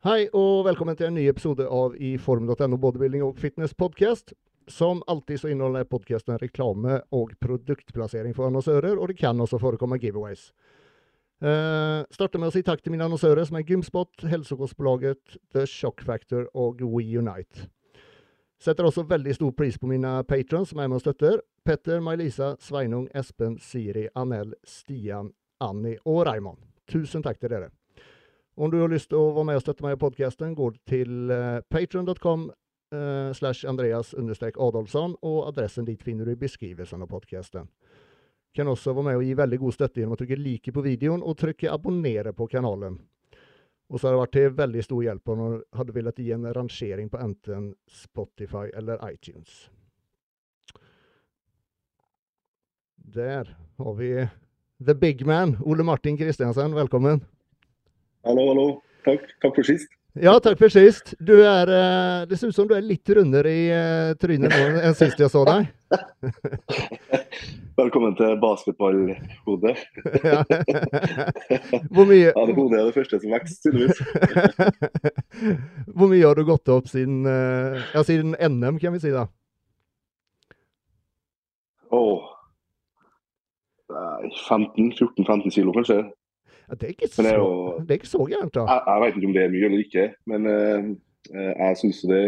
Hei og velkommen til en ny episode av i form.no bodybuilding og fitness podcast. Som alltid så inneholder podkasten reklame og produktplassering for annonsører, og det kan også forekomme giveaways. Uh, starter med å si takk til mine annonsører, som er Gymspot, Helsekostbolaget, The Shock Factor og We Unite. Setter også veldig stor pris på mine patrons som er med og støtter. Petter, May-Lisa, Sveinung, Espen, Siri, Anel, Stian, Annie og Raymond. Tusen takk til dere. Om du har lyst til å være med og støtte meg i podkasten, du til uh, patron.com uh, slash Andreas Adolfsson, og adressen dit finner du i beskrivelsen av podkasten. Kan også være med og gi veldig god støtte gjennom å trykke like på videoen og trykke abonnere på kanalen. Og så har det vært til veldig stor hjelp om du hadde villet gi en rangering på enten Spotify eller iTunes. Der har vi the big man, Ole Martin Kristiansen. Velkommen. Hallo, hallo. Takk, takk for sist. Ja, takk for sist. Du er, eh, det ser ut som du er litt rundere i eh, trynet nå enn sist jeg så deg. Velkommen til basketballhodet. Ja. Hvor mye Ja, det hodet er det første som vokser, tydeligvis. Hvor mye har du gått opp siden, eh, ja, siden NM, kan vi si da? Åh. Nei, 15-14-15 kilo, kanskje. Ja, det, er ikke så, det er jo det er ikke så gærent, da. Jeg, jeg vet ikke om det er mye eller ikke, men eh, jeg syns det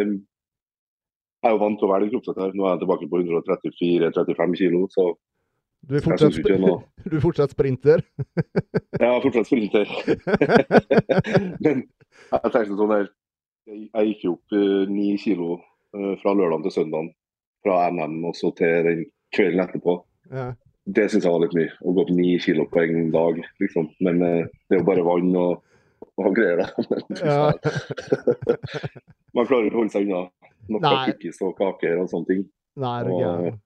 Jeg er jo vant til å være litt den her. Nå er jeg tilbake på 134-35 kilo, så Du er fortsatt, du er fortsatt sprinter. Er fortsatt sprinter. Men jeg tenkte sånn her Jeg gikk jo opp eh, ni kilo fra lørdag til søndag fra NM og så til den kvelden etterpå. Ja. Det syns jeg var litt mye. Å gå opp ni kilo på en dag, liksom. Men eh, det er jo bare vann og, og greier, da. Ja. Man klarer ikke å holde seg unna noe kukkis og kaker og sånne ting. Nei, det er Og-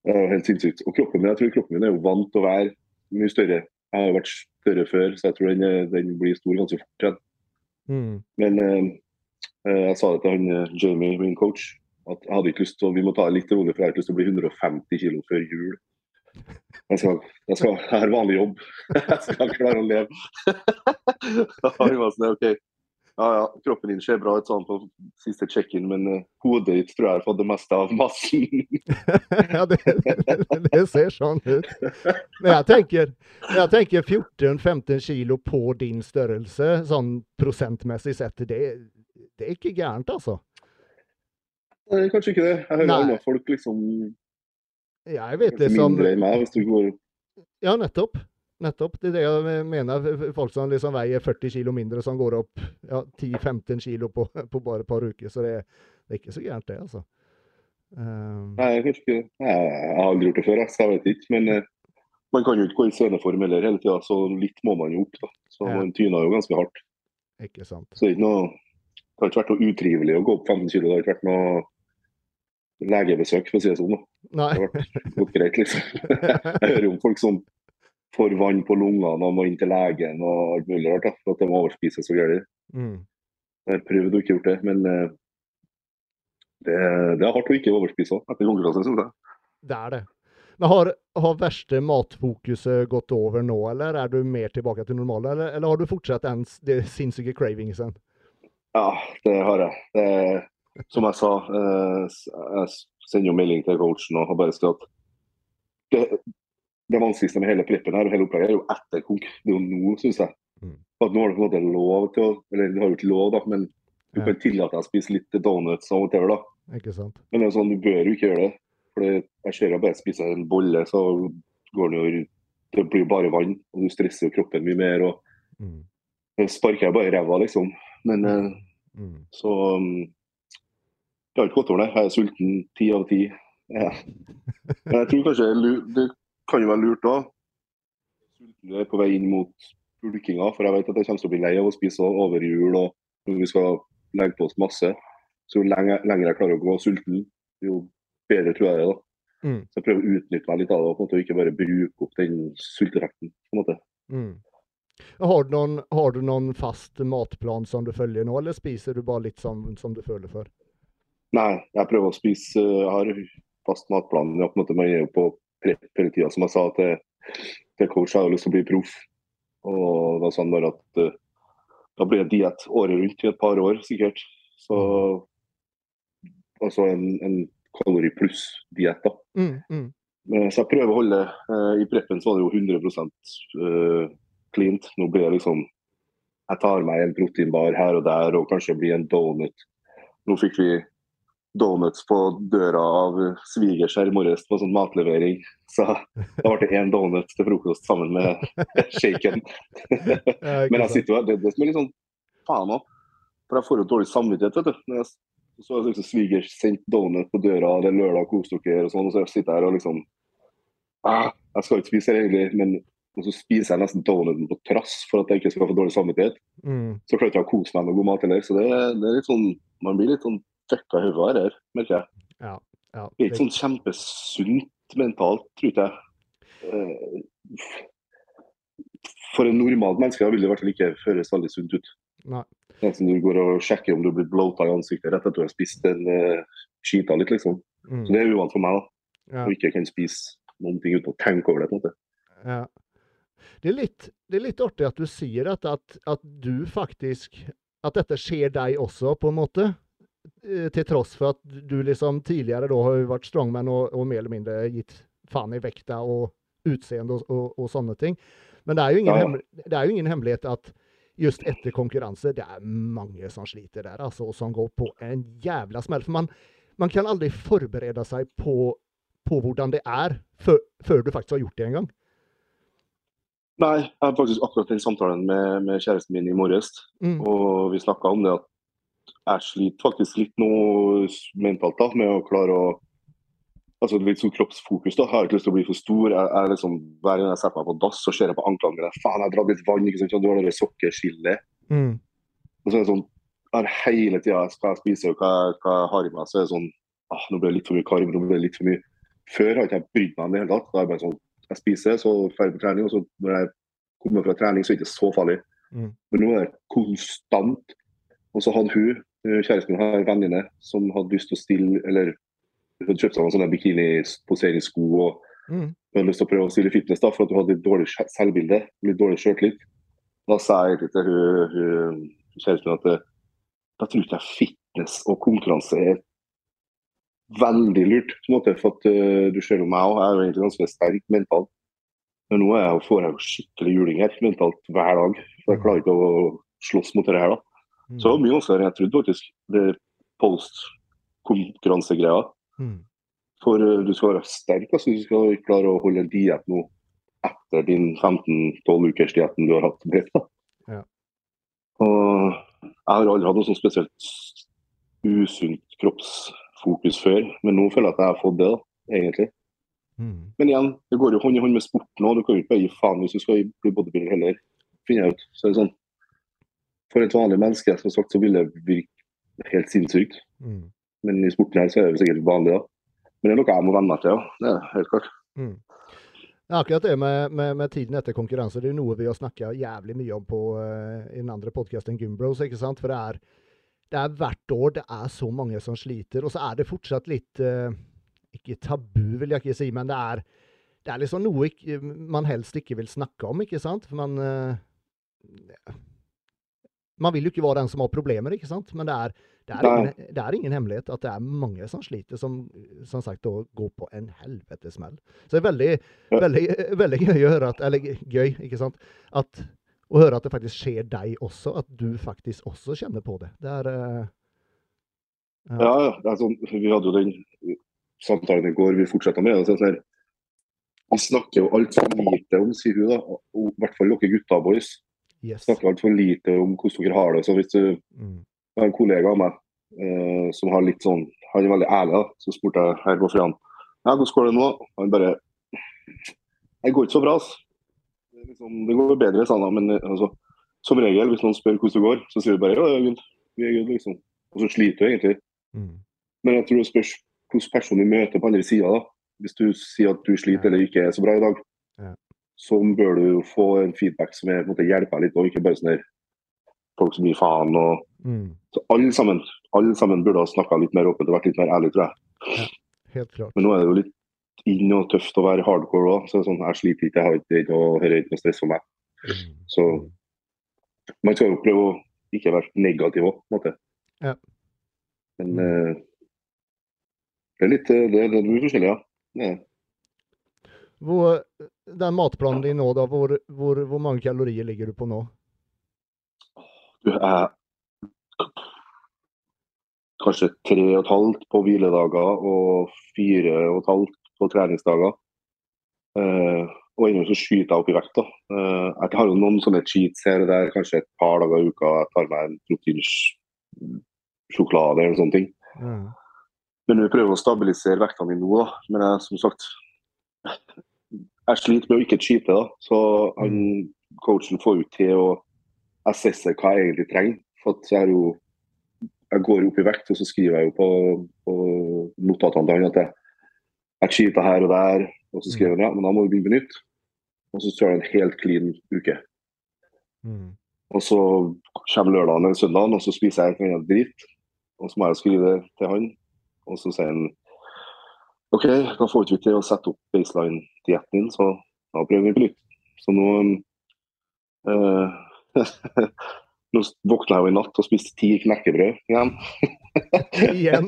Det er helt sinnssykt. Og kroppen min, jeg tror kroppen min er jo vant til å være mye større. Jeg har jo vært større før, så jeg tror den, er- den blir stor ganske fort igjen. Mm. Men eh, eh, jeg sa det til han eh, Jamie, min coach, at jeg hadde ikke lyst til å, vi må ta det litt rolig, for jeg har ikke lyst til å bli 150 kilo før jul. Jeg skal, jeg skal ha vanlig jobb. Jeg skal klare å leve. Da sånn, OK. Ja, ja, kroppen din ser bra ut sånn på siste check-in, men eh, hodet ditt tror jeg har fått det meste av massen. ja, det, det, det ser sånn ut. Men jeg tenker, jeg tenker 14-15 kilo på din størrelse, sånn prosentmessig sett, det, det er ikke gærent, altså. Nei, Kanskje ikke det. Jeg hører Nei. alle folk liksom Jeg vet kanskje liksom mindre enn meg. hvis du går Ja, nettopp. Nettopp. Det er det jeg mener. Folk som liksom veier 40 kilo mindre, som går opp ja, 10-15 kilo på, på bare et par uker. Så det, det er ikke så gærent, det, altså. Um, Nei, kanskje ikke. Nei, Jeg har aldri gjort det før, jeg, så jeg vet ikke. Men eh, man kan jo ikke gå i sceneform heller hele tida, så litt må man jo opp. da. Så Ja. man tyner jo ganske hardt. ikke sant. Så det noe det har ikke vært noe utrivelig å gå opp 15 kilo. Det har ikke vært noe legebesøk, for å si det sånn. da. Det har gått greit, liksom. Jeg hører om folk som får vann på lungene og må inn til legen og alt mulig rart. For at de overspiser så gærent. Mm. Jeg har prøvd og ikke gjøre det, men eh, det, det er hardt å ikke overspise òg, etter konkurranse, syns jeg. Det er det. Men har, har verste matfokuset gått over nå, eller er du mer tilbake til normalen? Eller, eller har du fortsatt den det sinnssyke cravingsen? Ja, det har jeg. Det, som jeg sa, eh, jeg sender jo melding til coachen og bare sagt at det, det vanskeligste med hele preppen her og hele opplegget er jo etterkok. Det er jo nå, syns jeg. Mm. At nå har du på en måte lov til å Eller du har jo ikke lov, da, men du Ja. kan tillate deg å spise litt donuts av og til, da. Ikke sant? Men det er sånn, du bør jo ikke gjøre det. For jeg ser jo bare spiser en bolle, så går det jo Det blir jo bare vann, og du stresser jo kroppen mye mer. og Mm. sparker jeg bare ræva, liksom. Men eh, Mm. så um, Det har ikke gått over, det. Jeg er sulten ti av ti. Ja. Jeg tror kanskje det kan jo være lurt da. Sulten er på vei inn mot pulkinga, for jeg vet at jeg kommer til å bli lei av å spise over jul og når vi skal legge på oss masse. Så jo lenger, lenger jeg klarer å gå sulten, jo bedre tror jeg det er. da. Mm. Så jeg prøver å utnytte meg litt av det og på en måte ikke bare bruke opp den sulteffekten. på en måte. Mm. Har, du noen, har du noen fast matplan som du følger nå, eller spiser du bare litt som, som du føler for? Nei, jeg prøver å spise Jeg har fast matplan. Jeg, er jo på prep hele tida. Som jeg sa til, til coach, jeg har lyst til å bli proff. Og da sa han bare at uh, da blir det diett året rundt i et par år, sikkert. Så altså en, en kalori pluss-diett, da. Mm, mm. Eh, Så jeg prøver å holde eh, I preppen så var det jo 100 eh, cleant. Nå blir det liksom Jeg tar meg en proteinbar her og der, og kanskje blir en donut. Nå fikk vi donuts på døra av svigers her i morges på sånn matlevering. Så da ble det én donut til frokost sammen med shaken. Men jeg sitter jo her, det, det som er litt sånn faen òg. For jeg får jo dårlig samvittighet, vet du. Jeg, så har liksom svigers sendt donut på døra, det er lørdag, kos dere, og sånn. Og så sitter jeg her og liksom ah, Jeg skal ikke spise her egentlig, men og så spiser jeg nesten donuten på trass for at jeg ikke skal få dårlig samvittighet. Mm. Så klarer jeg ikke å kose meg med god mat heller. Så det, det er litt sånn Man blir litt sånn fucka hodet her, merker jeg. Ja, ja. Det er ikke sånn kjempesunt mentalt, tror ikke jeg. Eh, For en normalt menneske vil det i hvert fall ikke høres veldig sunt ut. Nei. Som du går og sjekker om du blir blota i ansiktet rett etter at du har spist en uh, skita litt, liksom. Mm. Så det er uvant for meg, da. Ja. Og ikke kan spise noen ting uten å tenke over det. på en måte. Ja. Det er litt, det er litt artig at du sier dette, at, at du faktisk At dette skjer deg også, på en måte. Eh, Til tross for at du liksom tidligere da har vært strongman og, og mer eller mindre gitt faen i vekta og utseende og, og, og sånne ting. Men det er, jo ingen Ja, ja. hemmel- det er jo ingen hemmelighet at just etter konkurranse, det er mange som sliter der, altså, og som går på en jævla smell. For man, man kan aldri forberede seg på, på hvordan det er, før, før du faktisk har gjort det en gang. Nei, jeg har faktisk akkurat den samtalen med, med kjæresten min i morges. Mm. Og vi snakka om det at jeg sliter faktisk litt nå mentalt da, med å klare å Altså litt sånn kroppsfokus. da, Jeg har ikke lyst til å bli for stor. Jeg, jeg liksom, Hver gang jeg setter meg på dass, så ser jeg på anklene mine. Faen, jeg har dratt litt vann. ikke sant, Du har det sokkeskillet. Mm. Og så er det sånn jeg har hele tida hva jeg spiser og hva, hva jeg har i meg, så er det sånn ah, Nå ble det litt for mye karm. nå ble det litt for mye Før har ikke jeg brydd meg om det i hele tatt. Da er det bare sånn Jeg spiser, så ferdig på trening, og så når jeg kommer fra trening, så er det ikke så farlig. Mm. Men nå er det konstant. Og så hadde hun, kjæresten min, har en venninne som hadde lyst til å stille Eller hun hadde kjøpt seg noen sånne bikini-poseringssko og Mm. hadde lyst til å prøve å stille fitness da, for at hun hadde litt dårlig selvbilde, litt dårlig sjøltillit. Da sa jeg til hun, hun kjæresten min at jeg tror ikke fitness og konkurranse er veldig lurt. på en måte, For at uh, du ser jo meg òg, jeg er jo egentlig ganske sterk mentalt. Men nå er jeg, får jeg jo skikkelig juling her mentalt hver dag. For jeg klarer ikke å slåss mot det her. da. Mm. Så det var mye vanskeligere enn jeg trodde, faktisk. Det post-konkurransegreia. Mm. For uh, du skal være sterk. altså Du skal klare å holde en diett nå etter din 15-12 ukers dietten du har hatt. Brett. Ja. Og jeg har aldri hatt noe sånn spesielt usunt kroppsfokus før, men nå føler jeg at jeg har fått det, da, egentlig. Mm. Men igjen, det går jo hånd i hånd med sporten òg. Du kan jo ikke bare gi faen hvis du skal bli bodybuilder heller, finner jeg ut. Så det er sånn, For et vanlig menneske som sagt, så vil det virke helt sinnssykt. Mm. Men i sporten her så er det sikkert vanlig, da. Men det er noe jeg må venne meg til, ja. Det er helt klart. Mm. Ja, akkurat det med, med, med tiden etter konkurranse, det er noe vi har snakka jævlig mye om på, uh, i den andre podkasten Gymbros, ikke sant? For det er, det er hvert år det er så mange som sliter, og så er det fortsatt litt uh, Ikke tabu, vil jeg ikke si, men det er, det er liksom noe ikke, man helst ikke vil snakke om, ikke sant? For man eh, Man vil jo ikke være den som har problemer, ikke sant? Men det er, det er, ingen, det er ingen hemmelighet at det er mange som sliter, som som sagt da går på en helvetes smell. Så det er veldig, Ja. veldig, veldig gøy å høre at Eller gøy, ikke sant? At, å høre at det faktisk skjer deg også. At du faktisk også kjenner på det. Det er uh, Ja, ja. Det sånn, vi hadde jo den samtalen i går vi fortsetter med. Det sånn vi snakker jo altfor lite om, sier hun da, og i hvert fall dere gutta boys, Yes. snakker altfor lite om hvordan dere har det. Så hvis du Mm. har en kollega av meg eh, som har litt sånn, han er veldig ærlig, da, så spurte jeg her på fredag ja, hvordan går det nå? Han bare Det går ikke så bra, altså. Det, er liksom, det går bedre, sa han. Men altså, som regel, hvis noen spør hvordan det går, så sier du bare ja, ja, good. vi er good, liksom. Og så sliter du egentlig. Mm. Men jeg tror det spørs hvilken person du møter på andre sida. Hvis du sier at du sliter eller ikke er så bra i dag, Ja. så bør du få en feedback som er, måte, hjelper deg litt, og ikke bare sånn der folk som gir faen. og Mm. så alle sammen, alle sammen burde ha snakka litt mer åpent og vært litt mer ærlig, tror jeg. Helt klart. Men nå er det jo litt inn og tøft å være hardcore òg. Så sånn, jeg sliter ikke, jeg har ikke det, og dette er ikke noe stress for meg. Mm. Så man skal jo prøve å ikke være negativ òg, på en måte. Ja. Men eh, det er litt eh, det, det er forskjellig, ja. Det er det. Hvor, den matplanen din nå, da, hvor, hvor, hvor mange kalorier ligger du på nå? Du er kanskje tre og et halvt på hviledager og fire og et halvt på treningsdager. Eh, og ennå så skyter jeg opp i vekt. da. Eh, jeg har jo noen sånne cheats her og der, kanskje et par dager i uka. Jeg tar meg en proteinsjokolade eller sånne ting. Mm. Men vi prøver å stabilisere vektene mine nå, da. Men jeg, som sagt Jeg sliter med å ikke cheate, da. Så han, coachen får jo til å assesse hva jeg egentlig trenger. For at jeg jo jeg går opp i vekt, og så skriver jeg jo på, på notatene til han at jeg, jeg cheater her og der. Og så skriver han ja, men da må vi begynne på nytt. Og så kjører han en helt clean uke. Mm. Og så kommer lørdagen eller søndagen, og så spiser jeg en dritt. Og så må jeg skrive det til han, og så sier han OK, da får vi ikke til å sette opp baseline-dietten din, så da prøver vi på nytt. Så nå øh, Nå våkna jeg jo i natt og spiste ti knekkebrød igjen. Igjen.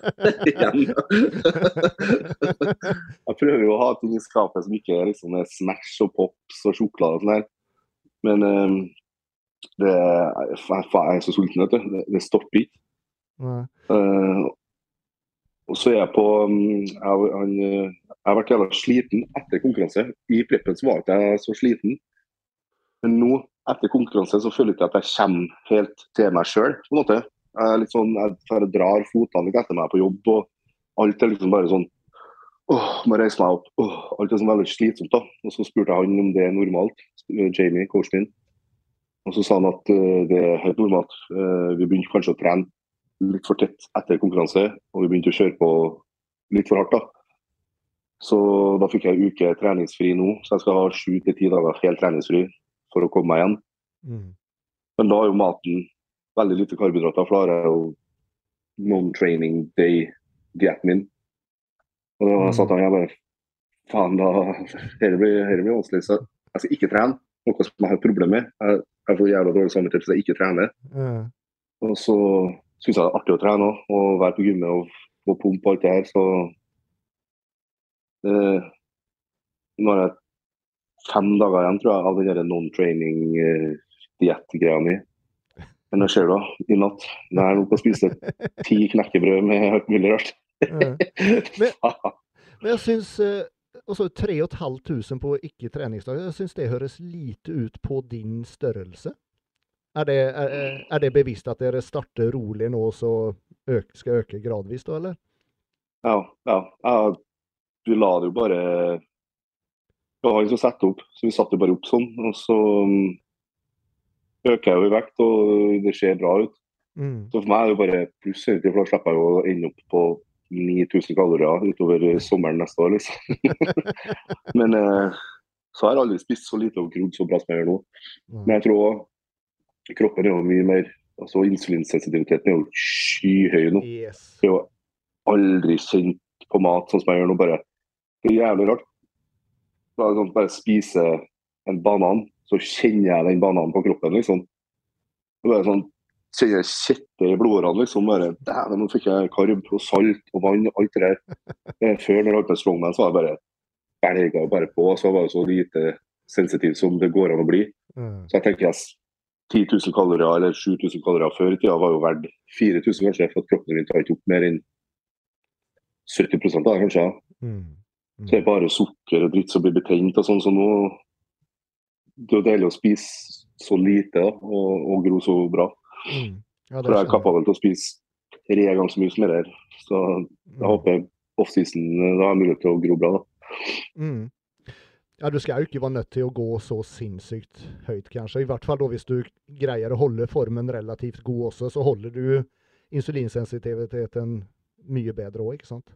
igjen. jeg prøver jo å ha ting i skapet som ikke er liksom er Smash og Pops og sjokolade og sånn her. Men øh, det, faen, jeg er så sulten, vet du. Det, det stopper ikke. Nei. Og så er jeg på mm, jeg, han, eh, jeg har vært jævla sliten etter konkurranse. I preppen så var ikke jeg så sliten. Men nå, etter konkurranse, så føler jeg ikke at jeg kommer helt til meg sjøl. Jeg er litt sånn, jeg drar fotene litt etter meg på jobb, og alt er liksom bare sånn Åh, må reise meg opp. Åh, alt er sånn veldig slitsomt. da. Og Så spurte jeg han om det er normalt, Jamie, coachen min. Og så sa han at eh, det er helt normalt. Eh, vi begynte kanskje å trene litt for tett etter konkurranse, og vi begynte å kjøre på litt for hardt. da. Så da fikk jeg en uke treningsfri nå, så jeg skal ha sju til ti dager helt treningsfri for å komme meg igjen. Mm. Men da er jo maten veldig lite karbohydrater, for da har jeg jo non-training day-dietten min. Og da Mm. satt han jeg bare Faen, da Dette blir, dette blir vanskelig. Så jeg skal ikke trene, noe som jeg har problemer med. Jeg, jeg får jævla dårlig samvittighet hvis jeg ikke trener. Mm. Og så syns jeg det er artig å trene òg, og være på gymmet og, og pumpe alt det her, så eh, Nå har jeg fem dager igjen, tror jeg, av den der non-training-diettgreia mi. Men jeg ser da, i natt, når jeg er nå på spise ti knekkebrød med alt mulig rart. Men- Men jeg syns eh, også 3500 på ikke-treningsdag, jeg syns det høres lite ut på din størrelse. Er det, er, er det bevisst at dere starter rolig nå, så øk, skal øke gradvis, da, eller? Ja, ja. ja. Du la det jo bare Det var han som satte opp, så vi satte det bare opp sånn. Og så um, øker jeg jo i vekt, og det ser bra ut. Mm. Så for meg er det jo bare pluss, egentlig, for da slipper jeg å ende opp på 9000 kalorier utover sommeren neste år, liksom. Men eh, så har jeg aldri spist så lite og grodd så bra som jeg gjør nå. Men jeg tror også kroppen er jo mye mer altså Insulinsensitiviteten er jo skyhøy nå. Yes. Jeg har jo aldri kjent på mat sånn som jeg gjør nå. bare Det er jævlig rart. Bare, sånn, bare spise en banan, så kjenner jeg den bananen på kroppen, liksom. Det bare sånn, Kjenner jeg kjette i blodårene, liksom. bare, Dæven, nå fikk jeg karb og salt og vann og alt det der. Eh, Før, når jeg holdt på strongman, så var jeg bare belga bare på. Så var jeg så lite sensitiv som det går an å bli. Ja. Så jeg tenker jeg, 10 000 kalorier eller 7000 kalorier før i tida var jo verdt 4000 kanskje, for at kroppen min tar ikke opp mer enn 70 av det, kanskje. Mm. Så det er bare sukker og dritt som blir betent og sånn, så nå Det er jo deilig å spise så lite da, og, og gro så bra. Mm. Ja, For jeg er kapabel til å spise tre ganger så mye som det her. Så jeg Mm. håper offseason eh, har mulighet til å gro bra. da. Mm. Ja, du skal jo ikke være nødt til å gå så sinnssykt høyt, kanskje. I hvert fall da hvis du greier å holde formen relativt god også, så holder du insulinsensitiviteten mye bedre òg, ikke sant?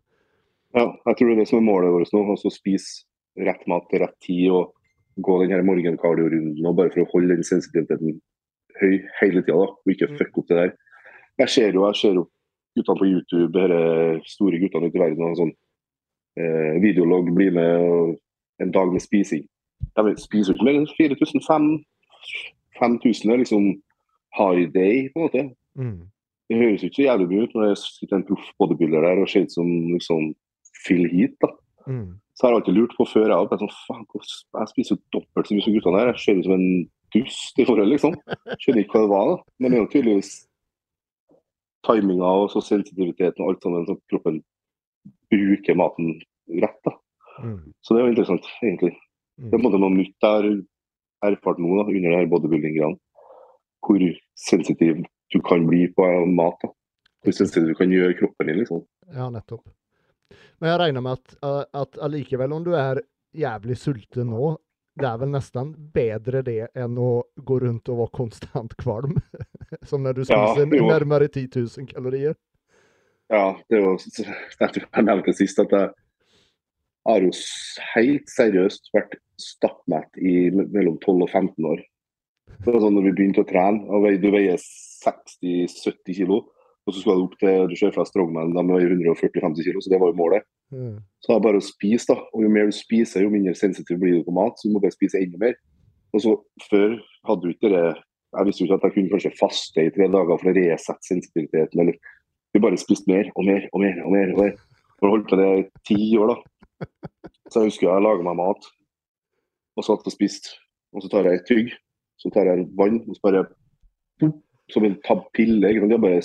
Ja, jeg tror det er det som er målet vårt nå. Altså spise rett mat til rett tid og gå den her morgenkardiorunden og bare for å holde den sensitiviteten høy hele tida. Og ikke Mm. fucke opp det der. Jeg ser jo jeg ser jo guttene på YouTube, disse store guttene ute i verden, og sånn eh, videolog blir med og en dag med spising. De spiser ikke mer enn 4000-5000. er liksom high day, på en måte. Mm. Det høres ikke så jævlig mye ut når det sitter en proff bodybuilder der og ser ut som liksom Phil Heat. da. Mm. Så har jeg alltid lurt på før jeg jeg, sånn, jeg spiser jo dobbelt så mye som guttene her. Jeg ser ut som en dust i forhold, liksom. Skjønner ikke hva det var. da. Men det er jo tydeligvis timinga og så sensitiviteten og alt sammen som kroppen bruker maten rett. da. Mm. Så det er jo interessant, egentlig. Det er på en måte noe nytt jeg har erfart nå da, under det her bodybuilding-greiene. Hvor sensitiv du kan bli på mat. da. Hvor sensitiv du kan gjøre kroppen din. liksom. Ja, nettopp. Men jeg regner med at, uh, at allikevel, om du er jævlig sulten nå, det er vel nesten bedre det enn å gå rundt og være konstant kvalm? Som når du spiser ja, nærmere 10 000 kalorier? Ja, det var, jeg nevnte sist at jeg har jo helt seriøst vært stappmett i mellom 12 og 15 år. Det var sånn når vi begynte å trene, og du veier 60-70 kilo, og så skal du opp til du kjører fra Strongman, de veier 140-50 kilo, så det var jo målet. Mm. Så det er bare å spise, da. Og jo mer du spiser, jo mindre sensitiv blir du på mat, så du må bare spise enda mer. Og så Før hadde du ikke det Jeg visste jo ikke at jeg kunne kanskje faste i tre dager for å resette sensitiviteten. eller Vi bare spiste mer og mer og mer. og mer, og mer. Og holdt på det i ti år, da. Så jeg husker jeg lager meg mat, og satt og spiste. Og så tar jeg et tygg, så tar jeg vann, og så bare Som en pille. ikke sant? Jeg bare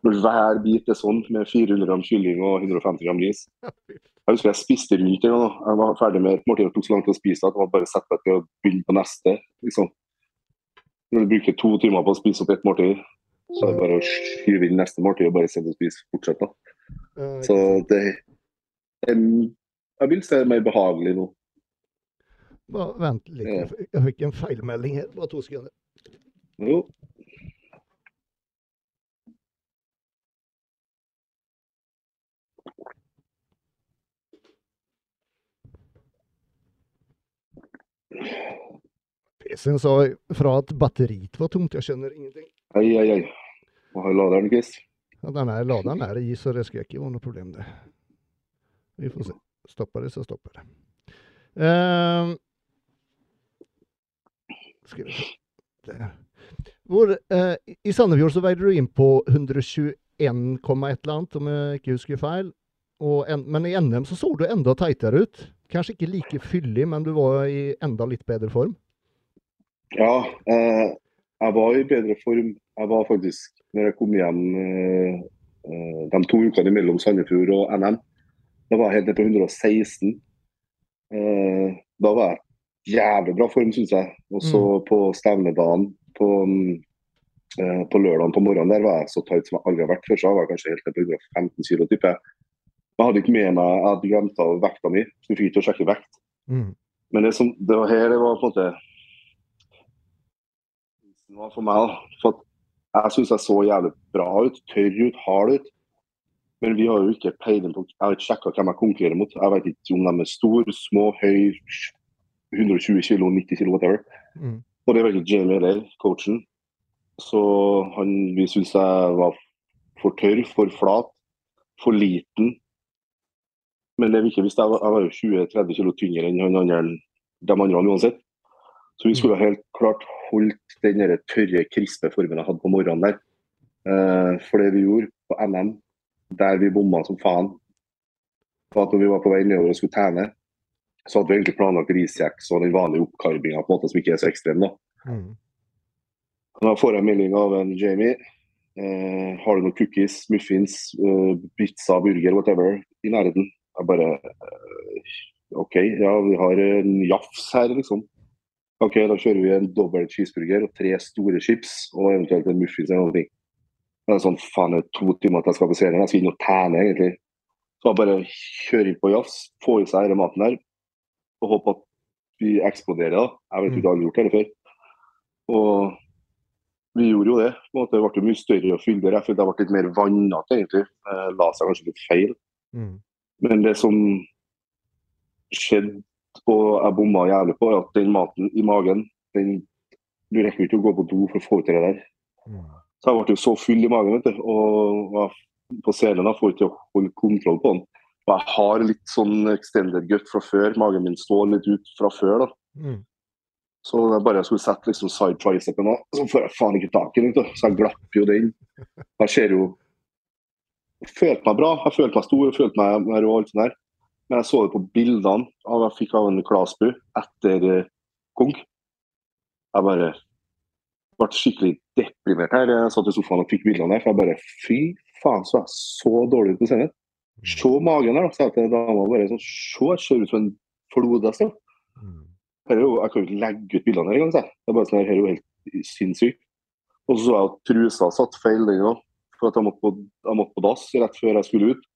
hver bit er sånn, med 400 gram kylling og 150 gram ris. Jeg husker jeg spiste rundt en gang. Jeg var ferdig med et måltid og tok så lang tid å spise at jeg var bare sette meg til å begynne på neste. liksom. Når du bruker to timer på å spise opp ett måltid, så er det bare å skyve inn neste måltid og bare sitte og spise. Fortsett, da. Så det em, Jeg vil si er mer behagelig nå. Bare vent litt, jeg fikk- en feilmelding her. Bare to sekunder. Jo. PC-en sa fra at batteriet var tomt. Jeg skjønner ingenting. Ai, ai, ai. Hva har laderen, Chris. Ja, den er, ladan är i så det skal ikke være noe problem det. Vi får se. Stopper det så stopper det. Uh, skal vi se. Der. Hvor, uh, I Sandefjord så veide du inn på 121,1 eller annet, om jeg ikke husker feil. En, men i NM så så du enda teitere ut. Kanskje ikke like fyllig, men du var i enda litt bedre form. Ja, eh, jeg var i bedre form. Jeg var faktisk, når jeg kom hjem eh, eh, de to ukene mellom Sandefjord og NM, da var helt nede på 116. Eh, da var jeg jævlig bra form, syns jeg. Og så på stevnedagen på, mm, eh, på lørdagen på morgenen der var jeg så tight som jeg aldri har vært før. Så jeg var kanskje helt nede på 115 kg, tipper jeg. Jeg hadde ikke med meg, jeg hadde glemt av vekta mi, så jeg fikk ikke å sjekke vekt. Mm. Men det, som, det var her det var på en måte var for meg. da. For jeg syns jeg så jævlig bra ut, tørr ut, hard ut. Men vi har jo ikke peiling på Jeg har ikke sjekka hvem jeg konkurrerer mot. Jeg vet ikke om de er store, små, høy, 120 kilo, 90 kilo, whatever. Mm. Og det var ikke Jamie heller, coachen. Så han, vi syntes jeg var for tørr, for flat, for liten. Men det vi ikke visste, jeg var, jeg var jo 20-30 kilo tyngre enn han andre, de andre uansett. Så vi skulle helt klart holdt den tørre, krispe formen jeg hadde på morgenen der. Eh, for det vi gjorde på NM, der vi bomma som faen, på at når vi var på vei nedover og skulle tæne, så hadde vi egentlig planlagt risjeks og den vanlige oppkarvinga på en måte som ikke er så ekstrem. da. Mm. Da får jeg melding av en Jamie. Eh, har du noen cookies, muffins, eh, pizza, burger, whatever i nærheten? Jeg bare eh, OK, ja, vi har en jafs her, liksom. OK, da kjører vi en dobbel cheeseburger og tre store chips og eventuelt en muffins eller noe. Det er sånn, faen, det er to timer til jeg skal på serien. Jeg skal inn og tene, egentlig. Så jeg bare kjøre inn på jafs, få i seg denne maten her, og håpe at vi eksploderer. da. Jeg vet ikke, jeg har aldri gjort det før. Og vi gjorde jo det. på en måte. Det ble mye større og fyldigere. Jeg følte jeg ble litt mer vannete, egentlig. Jeg La seg kanskje litt feil. Mm. Men det som skjedde, og jeg bomma jævlig på, er at den maten i magen den, Du rekker ikke å gå på do for å få ut det der. Mm. Så jeg ble jo så full i magen, vet du. Og var på scenen da får jeg ikke holde kontroll på den. Og jeg har litt sånn extended gut fra før. Magen min står litt ut fra før. da. Mm. Så jeg bare skulle sette liksom side tricepen òg, så får jeg faen ikke tak i den. Så jeg glapp jo den. Jeg ser jo Jeg følte meg bra, jeg følte meg stor, jeg følte meg rå og alt sånt der. Men jeg så det på bildene av jeg fikk av en Klasbu etter uh, Kong. Jeg bare ble skikkelig deprimert her. Jeg satt i sofaen og fikk bildene der. For jeg bare Fy faen, så jeg så dårlig ut på scenen. Se magen her, sa jeg til dama. bare sånn, Se, jeg ser ut som en flodhest. Mm. Er jeg kan jo ikke legge ut bildene her engang. sa jeg. Det er bare sånn her, er jo helt sinnssykt. Og så så jeg at trusa satt feil den òg. For at jeg måtte, på, jeg måtte på dass rett før jeg skulle ut.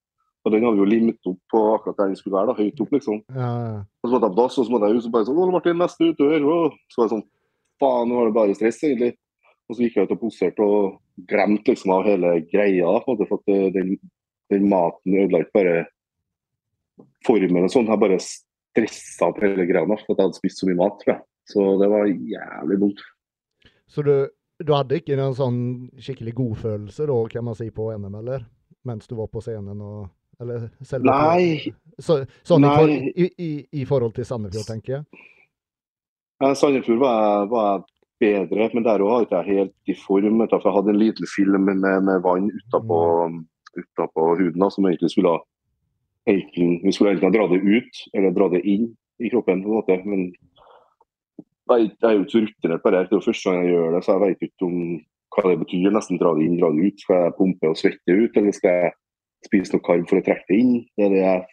Og den hadde vi jo limt opp på akkurat der den skulle være, da, høyt opp, liksom. Ja, ja. Og så måtte jeg på dass, og så måtte jeg ut, og så bare sånn Å, Martin, neste utdør! Å. Så var jeg sånn Faen, nå var det bare stress, egentlig. Og så gikk jeg ut og poserte og glemte liksom av hele greia. på en måte, For eh, den, den maten ødela ikke bare formen og sånn. Jeg bare stressa opp hele greia for at jeg hadde spist så mye mat. tror jeg. Så det var jævlig dumt. Så du, du hadde ikke noen sånn skikkelig godfølelse da, kan man si, på NM, eller? Mens du var på scenen og Eller selve Nei. Så, sånn Nei. i, i, i forhold til Sandefjord, tenker jeg? Sandefjord var jeg bedre, men der òg jeg ikke helt i form. For jeg hadde en liten film med, med vann utapå, utapå huden da, som egentlig skulle ha enten, Vi skulle enten dra det ut eller dra det inn i kroppen. på en måte, Men jeg, jeg er jo ikke så rutinert på det. Det er jo første gang jeg gjør det, så jeg vet ikke om hva det betyr. Nesten dra det inn, dra det ut. Skal jeg pumpe og svette ut, eller skal jeg spise noe karb for å trekke det inn? Det er det jeg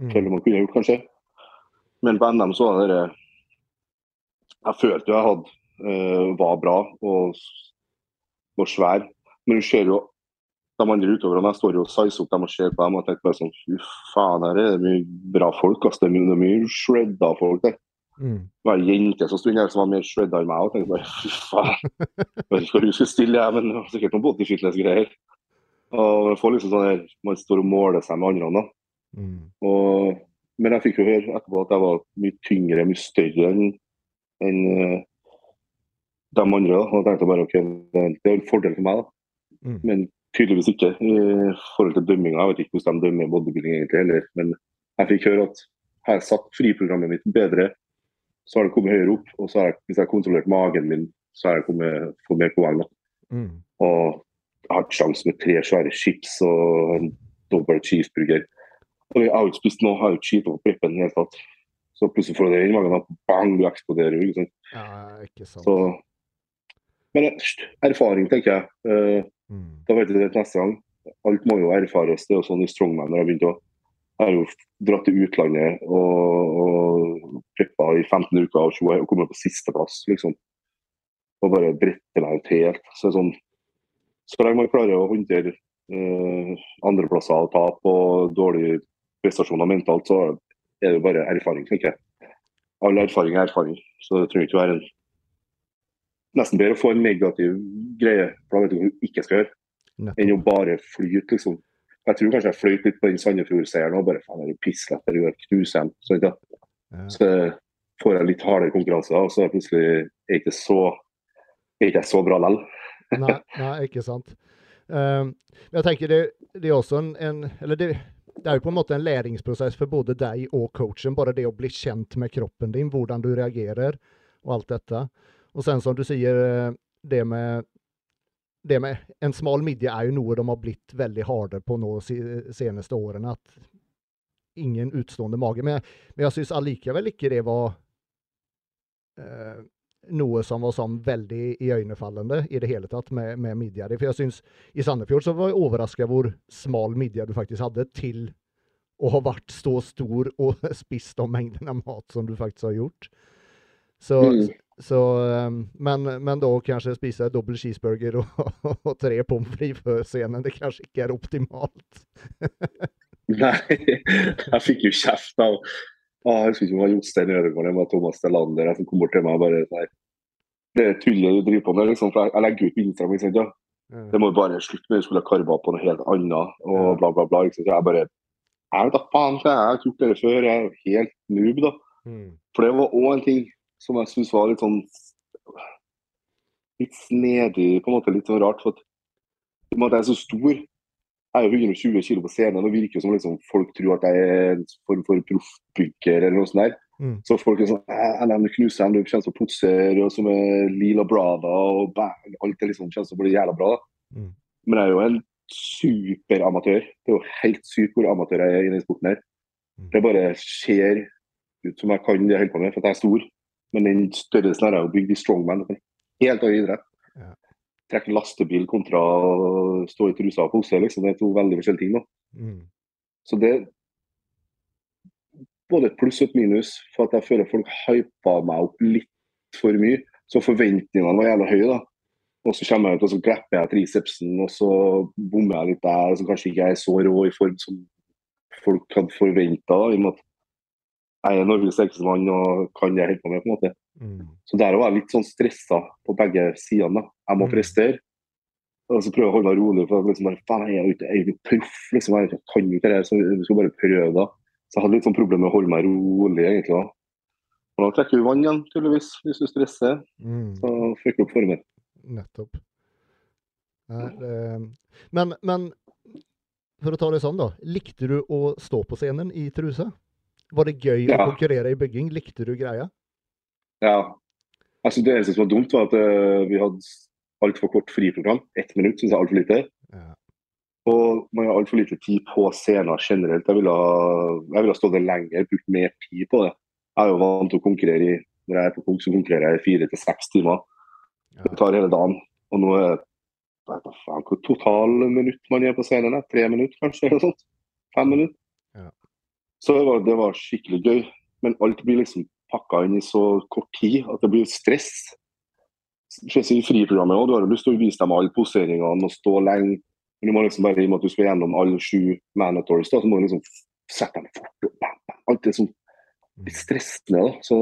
Mm. føler man kunne gjort, kanskje. Men på NM så var det Jeg følte jo jeg hadde eh, var bra og og, var svær. Men du ser jo de andre utøverne, jeg står jo og sizer opp dem og ser på dem og tenker bare sånn Fy faen, her er det mye bra folk. ass. Det er mye, mye shredda folk der. Mm. Det var ei jente som sto der som var mer shredda enn meg. og tenkte bare, fy faen. Jeg vet ikke hva hun skulle stille, jeg, men det var sikkert noen body fitness-greier. Og man får liksom sånn her, Man står og måler seg med andre. da. Mm. Og, men jeg fikk jo høre etterpå at jeg var mye tyngre, mye større enn enn, eh, de andre. Da. Og tenkte bare ok, det er en fordel for meg, da. Mm. men tydeligvis ikke i forhold til dømminga. Jeg vet ikke hvordan de dømmer bodybuilding egentlig heller, men jeg fikk høre at har jeg satt friprogrammet mitt bedre, så har det kommet høyere opp. Og så har jeg, hvis jeg har kontrollert magen min, så har jeg kommet, fått mer poeng. Mm. Og jeg har hatt sjanse med tre svære chips og en dobbel cheeseburger. Og jeg har ikke spist noe, har ikke cheata på preppen i det hele tatt. Så plutselig får du det i magen, og bang, du eksploderer. ikke sant? Ja, ikke sant. Så, men erfaring, tenker jeg. Eh, Mm. da vet vi det til neste gang. Alt må jo erfares. Det er jo sånn i Strongman når jeg begynte å Jeg har jo dratt til utlandet og, og preppa i 15 uker og, 20, og kommet på sisteplass, liksom. Og bare bretter meg ut helt. Så det er sånn Så lenge man klarer å håndtere eh, andreplasser og tap og dårlige prestasjoner mentalt, så er det jo bare erfaring, tenker jeg. All erfaring er erfaring. Så det trenger ikke være en Nesten bedre å få en negativ greie, for da vet du hva du ikke skal gjøre enn å bare flyte, liksom. Jeg tror kanskje jeg fløyt litt på den Sandefjord-seieren og bare faen, det er jo pisslett, det er jo knuser dem. Så, ja. Så får jeg litt hardere konkurranse, og så er plutselig er ikke så er ikke så bra likevel. Nei, nei, ikke sant. Um, men jeg tenker det, det er også en, en Eller det, det er jo på en måte en læringsprosess for både deg og coachen. Bare det å bli kjent med kroppen din, hvordan du reagerer og alt dette. Og sen som du sier, eh, det med det med En smal midje er jo noe de har blitt veldig harde på nå de seneste årene. At ingen utstående mage. Men, men jeg syns allikevel ikke det var eh, noe som var sånn veldig iøynefallende i det hele tatt med, med midja. For jeg syns i Sandefjord så var jeg overraska hvor smal midje du faktisk hadde, til å ha vært så stor og spist de mengdene mat som du faktisk har gjort. Så, Mm. Så um, men, men da kanskje spise dobbel cheeseburger og, og tre pommes frites før scenen, det kanskje ikke er optimalt. Nei, jeg fikk jo kjeft av ah, Jeg husker ikke om det var Jostein Ødegaard eller Thomas Delander som kom bort til meg og bare nei, Det tullet du driver på med, liksom. Jeg, jeg legger ut Instagram. Ikke sant, ja. Det må jo bare slutte med. Du skulle ha karba på noe helt annet og bla, bla, bla. Ikke sant? Så Jeg bare Jeg vet da faen, jeg har ikke gjort det før. Jeg er helt noob, da. Mm. For det var òg en ting som jeg syns var litt sånn Litt snedig, på en måte litt sånn rart. For at, i og med at jeg er så stor, jeg er jo 120 kg på scenen og virker jo som liksom folk tror at jeg er en form for proffbygger eller noe sånt der. Mm. Så folk er sånn «Æ, NM, du knuser dem, du kommer som å og som er Lila Brada, og bang, alt er liksom kjennes som jævla bra. Mm. Men jeg er jo en superamatør. Det er jo helt sykt hvor amatør jeg er i denne sporten her. Mm. Det bare ser ut som jeg kan det jeg holder på med, for at jeg er stor. Men den størrelsen her er jo bygd i strongman. Helt annen idrett. Ja. Trekke lastebil kontra å stå i trusa og pose, liksom. Det er to veldig forskjellige ting. da. Mm. Så det er både et pluss og et minus, for at jeg føler folk hypa meg opp litt for mye. Så forventningene var jævla høye, da. Og så kommer jeg ut og så grepper jeg tricepsen, og så bommer jeg litt der. Så kanskje ikke jeg er så rå i form som folk hadde forventa, i og med at jeg er Norges sterkeste mann og kan det jeg holder på med. på en måte. Mm. Så der var jeg litt sånn stressa på begge sidene. Jeg må Mm. prestere. Og så prøver jeg å holde meg rolig. for liksom bare, faen, Jeg er jo ikke ikke proff, liksom. Jeg kan jo ikke det så jeg skal bare prøve. da. Så jeg hadde litt sånn problem med å holde meg rolig, egentlig. da. Og da trekker du vann igjen, tydeligvis, hvis du stresser. Mm. Så fyrer du opp formen. Nettopp. Nei, det, men, men for å ta det sånn, da. Likte du å stå på scenen i truse? Var det gøy å konkurrere i bygging? Likte du greia? Ja. Altså, det eneste som var dumt, var at uh, vi hadde altfor kort friprogram. Ett minutt syns jeg er altfor lite. Ja. Og man har altfor lite tid på scenen generelt. Jeg ville ha, jeg ville stått der lenger, brukt mer tid på det. Jeg er jo vant til å konkurrere i Når jeg er på punkt, så konkurrerer jeg i fire til seks timer. Ja. Det tar hele dagen. Og nå er det Hva faen hvor total minutt man er på scenen. Tre minutter, kanskje? eller sånt. Fem minutter. Så det var, det var skikkelig gøy. Men alt blir liksom pakka inn i så kort tid at det blir stress. Spesielt i friprogrammet òg. Du har lyst til å vise dem alle poseringene og stå lenge. Men du må liksom bare, i og med at du skal gjennom alle sju manatories, så må du liksom sette dem fort. Og bam. Alt er sånn litt stressende. da. Så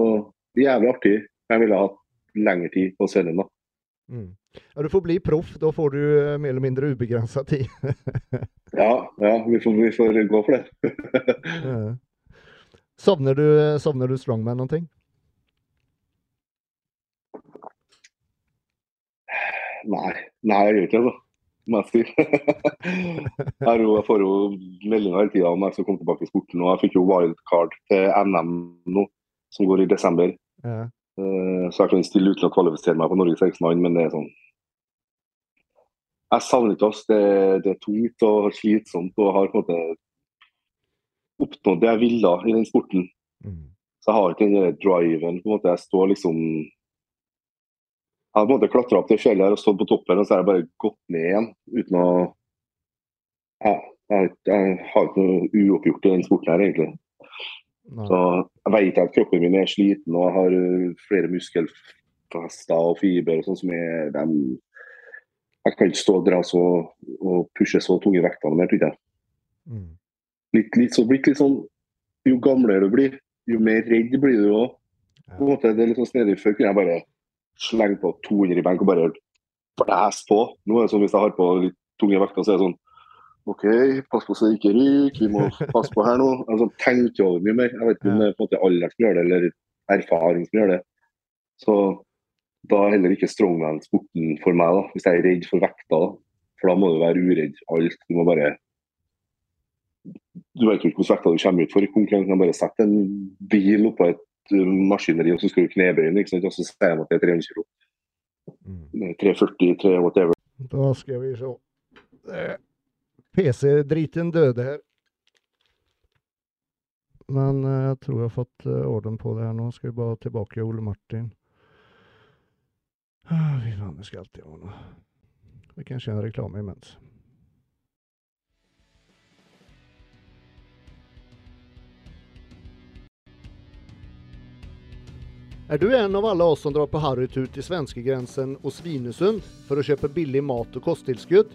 jævlig artig. Jeg ville hatt lengre tid på serien da. Mm. Ja, du får bli proff. Da får du eh, mer eller mindre ubegrensa tid. Ja, ja vi, får, vi får gå for det. Ja. Savner du, savner du strongman noen ting? Nei, nei jeg gjør ikke det. altså. Jeg. Jo, jeg får jo meldinger hele tida om jeg skal komme tilbake i sporten. og Jeg fikk jo wildcard til NM nå, som går i desember. Ja. Eh, Så jeg kan stille uten å kvalifisere meg på Norges Eriksmann, men det er sånn Jeg savner ikke oss. Det, det er tungt og slitsomt og har på en måte oppnådd det jeg ville i den sporten. Mm. Så jeg har ikke den der driven. på en måte Jeg står liksom Jeg har på en måte klatra opp det fjellet her og stått på toppen, og så har jeg bare gått ned igjen uten å ja, jeg, jeg har ikke noe uoppgjort i den sporten her, egentlig. Nei. Så jeg vet at kroppen min er sliten, og jeg har uh, flere muskelfester og fiber og sånn som er dem Jeg kan ikke stå og dra så og pushe så tunge vekter mer, tror jeg. Mm. Litt, litt, så, blitt litt sånn Jo gamlere du blir, jo mer redd blir du òg. Ja. det er litt sånn snedig. Før kunne jeg bare slenge på 200 i benk og bare blæse på. Nå er det sånn hvis jeg har på litt tunge vekter, så er det sånn OK, pass på så det ikke ryker, vi må passe på her nå. Altså, tenker over mye mer. Jeg vet ikke om det er på en måte alderen som gjør det, eller erfaring som gjør det. Så da er heller ikke strongman sporten for meg, da, hvis jeg er redd for vekta. da. For da må du være uredd alt. Du må bare Du vet jo ikke hvordan vekta du kommer ut for i konkurransen. Du bare setter en bil oppå et uh, maskineri, og så skal du knebøye den, og så sier de at det er 300 kilo. Mm. 340, 3 whatever. Da skal vi se. PC-driten døde her. Men eh, jeg tror jeg har fått eh, orden på det her nå. Skal vi bare tilbake til Ole Martin. Ah, Fy faen, det skal alltid ha noe. Vi kan kjøre reklame imens. Er du en av alle oss som drar på harrytur til svenskegrensen og Svinesund for å kjøpe billig mat og kosttilskudd?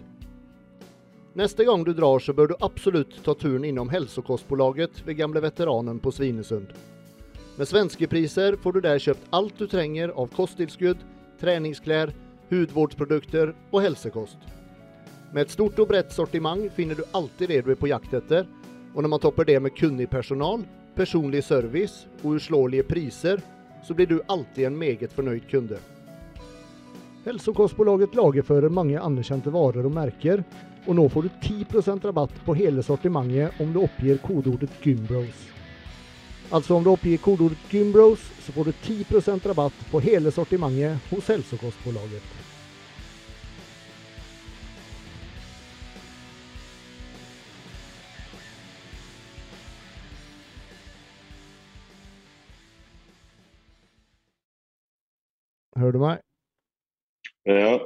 Neste gang du drar så bør du absolutt ta turen innom Hälsokostbolaget ved gamle veteranen på Svinesund. Med svenske priser får du der kjøpt alt du trenger av kosttilskudd, treningsklær, hudvårdsprodukter og helsekost. Med et stort og bredt sortiment finner du alltid det du er på jakt etter, og når man topper det med kunnig personal, personlig service og uslåelige priser, så blir du alltid en meget fornøyd kunde. Hälsokostbolaget lagerfører mange anerkjente varer og merker, og nå får du 10% rabatt på hele sortimentet om du oppgir kodeordet GYMBROS. Altså om du oppgir kodeord Gymbros, så får du 10% rabatt på hele sortimentet hos Hälsokostbolaget. Hører du meg? Ja,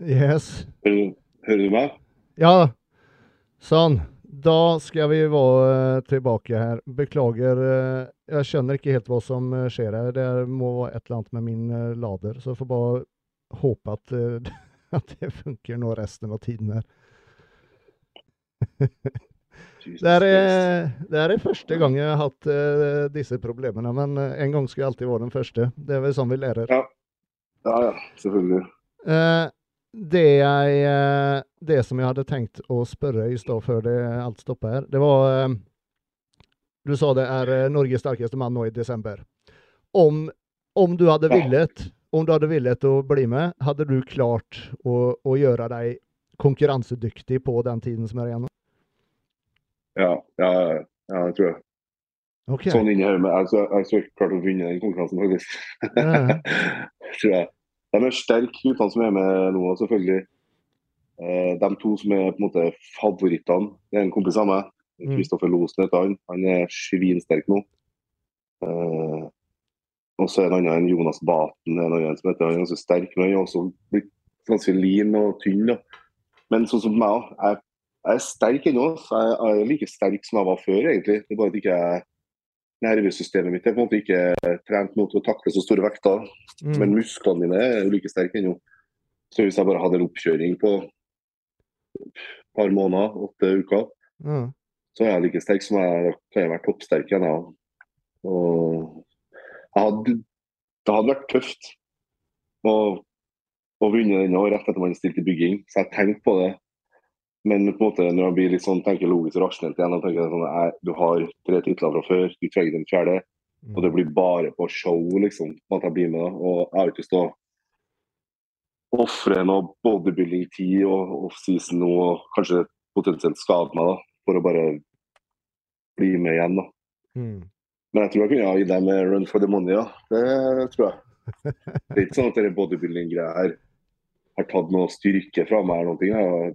Yes. hører, du- hører du meg? Ja, sånn. Da skal vi være eh, tilbake her. Beklager, eh, jeg skjønner ikke helt hva som eh, skjer her. Det må være et eller annet med min lader, så jeg får bare håpe at, at det funker nå resten av tiden her. Det er, det er første gang jeg har hatt disse problemene, men en gang skal jeg alltid være den første. Det er vel sånn vi lærer. Ja, ja, selvfølgelig. Eh, det jeg eh, Det som jeg hadde tenkt å spørre i stad, før det alt stopper her, det var eh, Du sa det er eh, Norges sterkeste mann nå i desember. Om, om du hadde villet om du hadde villet å bli med, hadde du klart å, å gjøre deg konkurransedyktig på den tiden som er igjen? Ja, ja, ja, det tror jeg. Okay. Sånn inni hodet med Jeg har ikke klart å vinne den konkurransen, faktisk. Ja. tror jeg. De er sterke, guttene som er med nå, selvfølgelig. Eh, de to som er på en måte favorittene, det er en kompis av meg. Mm. Kristoffer Losen heter han. Han er svinsterk nå. Eh, og så er det en annen, en Jonas Baten, en annen som heter han er ganske sterk. Men han er også blitt ganske lean og tynn. Da. Men sånn som meg òg. Jeg, jeg er sterk ennå. Jeg, jeg er like sterk som jeg var før, egentlig. Det er bare at ikke jeg nervesystemet mitt er på en måte ikke trent mot å takle så store vekter. Mm. Men musklene mine er like sterke ennå. Så hvis jeg bare hadde en oppkjøring på et par måneder, åtte uker, mm. så er jeg like sterk som jeg pleier å være toppsterk igjen. Og hadde, det hadde vært tøft å, å vinne den nå rett etter man stilte i bygging, så jeg tenkte på det. Men på en måte, når jeg blir litt sånn, tenker logisk og rasjonelt igjen, og tenker sånn, jeg, du har tre titler fra før, du trenger den fjerde. Mm. Og det blir bare på show, liksom, at jeg blir med. da. Og jeg har ikke lyst til å ofre noe bodybuilding-tid og offseason nå, og kanskje potensielt skade meg, da, for å bare bli med igjen. da. Mm. Men jeg tror jeg kunne ha gitt dem run for the money, ja. Det tror jeg. Det er ikke sånn at bodybuilding-greia her har tatt noe styrke fra meg eller noe. Jeg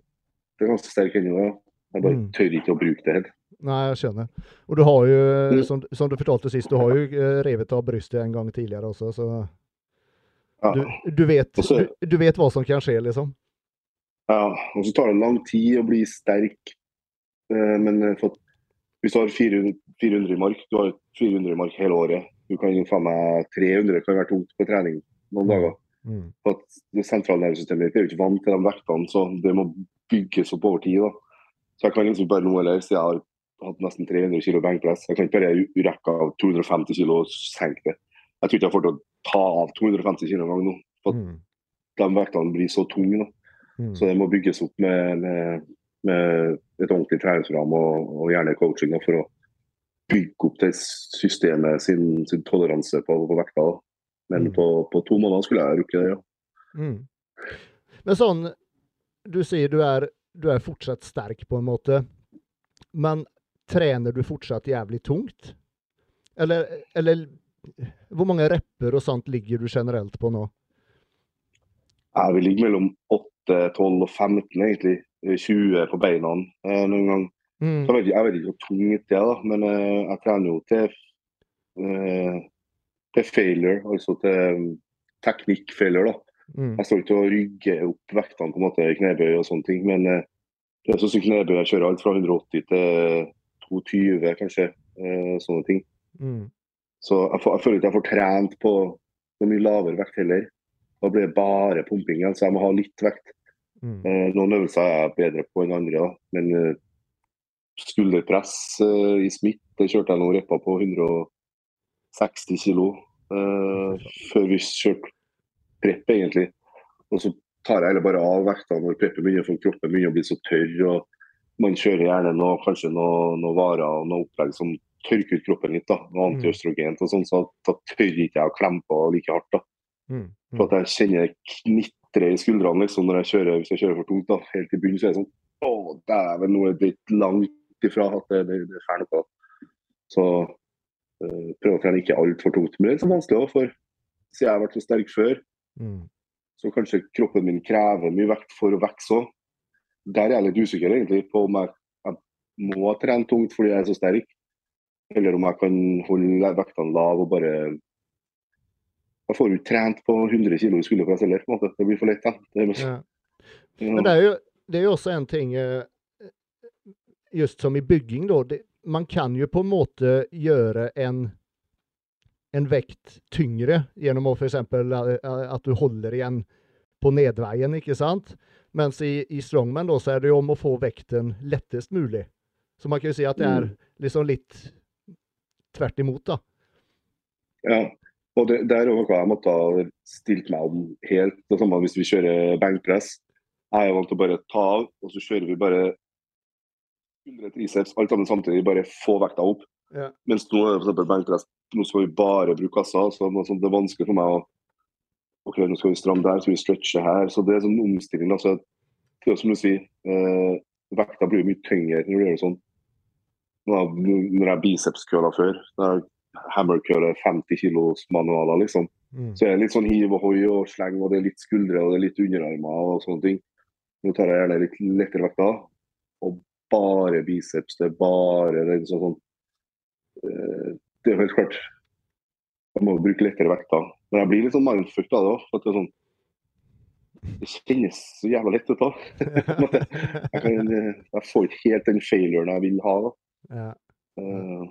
det er ganske sterk ennå, ja. Jeg bare Mm. tør ikke å bruke det helt. Nei, jeg skjønner. Og du har jo, eh, Mm. som, som du fortalte sist, du har jo eh, revet av brystet en gang tidligere også, så Ja. du, du, vet, du, du vet hva som kan skje, liksom. Ja, og så tar det lang tid å bli sterk. Eh, Men for, hvis du har 400, 400 mark, du har 400 mark hele året. Du kan jo faen meg 300 kan være tungt på trening noen dager. Mm. For at det sentralnervesystemet ditt er jo ikke vant til de vektene, så det må bygges opp over tid. da. Så jeg kan liksom bare eller siden jeg har hatt nesten 300 kg benkpress, jeg kan ikke bare rekke av 250 kg og senke det. Jeg tror ikke jeg får til å ta av 250 kg en gang nå. For Mm. de vektene blir så tunge. da. Mm. Så det må bygges opp med, med, med et ordentlig treningsprogram og, og gjerne coaching da, for å bygge opp det systemet sin, sin toleranse på, på vekta. da. Men Mm. på, på to måneder skulle jeg rukket det, ja. Mm. Men sånn, du sier du er, du er fortsatt sterk på en måte, men trener du fortsatt jævlig tungt? Eller, eller hvor mange repper og sånt ligger du generelt på nå? Jeg vil ligge mellom 8, 12 og 15, egentlig. 20 på beina eh, noen gang. Mm. Så jeg, vet, jeg vet ikke hvor tungt det er, da, men eh, jeg trener jo til, eh, til failure, altså til um, teknikk-failure. da. Mm. Jeg står ikke og rygger opp vektene på en måte i knebøy og sånne ting, men eh, det er sånn som knebøy. Jeg kjører alt fra 180 til 220, kanskje. eh, sånne ting. Mm. Så jeg, jeg føler ikke jeg får trent på noe mye lavere vekt heller. Da blir det bare pumping igjen, så jeg må ha litt vekt. Mm. Eh, noen øvelser er jeg bedre på enn andre, da. men eh, skulderpress i smitt det kjørte jeg nå repper på 160 kg eh, før vi kjørte prep, egentlig. Og så tar jeg heller bare av vektene når preppet begynner for kroppen begynner å bli så tørr. og Man kjører gjerne noe, kanskje noen noe varer og noe opplegg som tørker ut kroppen litt. da, Noe antiøstrogent og sånn, så da tør ikke jeg å klemme på like hardt. da. Mm. For at jeg kjenner det knitrer i skuldrene liksom, når jeg kjører, hvis jeg kjører for tungt. da, Helt i bunnen så er det sånn Å, dæven, nå er det langt ifra at det, det, det er ferdig. Så Uh, prøve å trene ikke altfor tungt. Men det er så vanskelig òg, for siden jeg har vært så sterk før, mm. så kanskje kroppen min krever mye vekt for å vokse òg. Der er jeg litt usikker egentlig på om jeg, jeg må trene tungt fordi jeg er så sterk, eller om jeg kan holde vektene lave og bare Jeg får jo trent på 100 kg i skulderpress heller, på en måte. Det blir for lett. da. Det ja. Men det er, jo, det er jo også en ting eh, just som i bygging då, det, man kan ju på en måte gjøre en, en vekt tyngre gjennom å f.eks. at du holder igjen på nedveien, ikke sant? Mens i, i strongman da, så er det jo om å få vekten lettest mulig. Så man kan jo si at det er mm. liksom litt tvert imot, da. Ja, og det, det er noe jeg måtte ha stilt meg om helt. Det samme hvis vi kjører benkpress. Jeg er vant til å bare ta av, og så kjører vi bare skuldre, triceps, alt sammen samtidig. Bare få vekta opp. Ja. Mens nå er det f.eks. benkpress. Nå skal vi bare bruke kassa. så Det er vanskelig for meg å ok, nå skal vi stramme der, så vi stretche her. Så det er sånn omstilling. altså det er som du sier, eh, Vekta blir mye tyngre når du gjør det sånn. Når jeg bicepskøla før, når jeg hammerkøler 50 kilos manualer, liksom, mm. så er det litt sånn hiv og hoi og sleng, og det er litt skuldre og det er litt underarmer og sånne ting. Nå tar jeg gjerne litt lettere vekta og bare biceps. Det er bare den sånn, sånn, Det er jo helt klart Jeg må bruke lettere vekter. Men jeg blir litt sånn mindfucked av det òg. Det, sånn, det kjennes så jævla lett ut da. jeg, kan, jeg, får ikke helt den failuren jeg vil ha. da. Ja. Uh,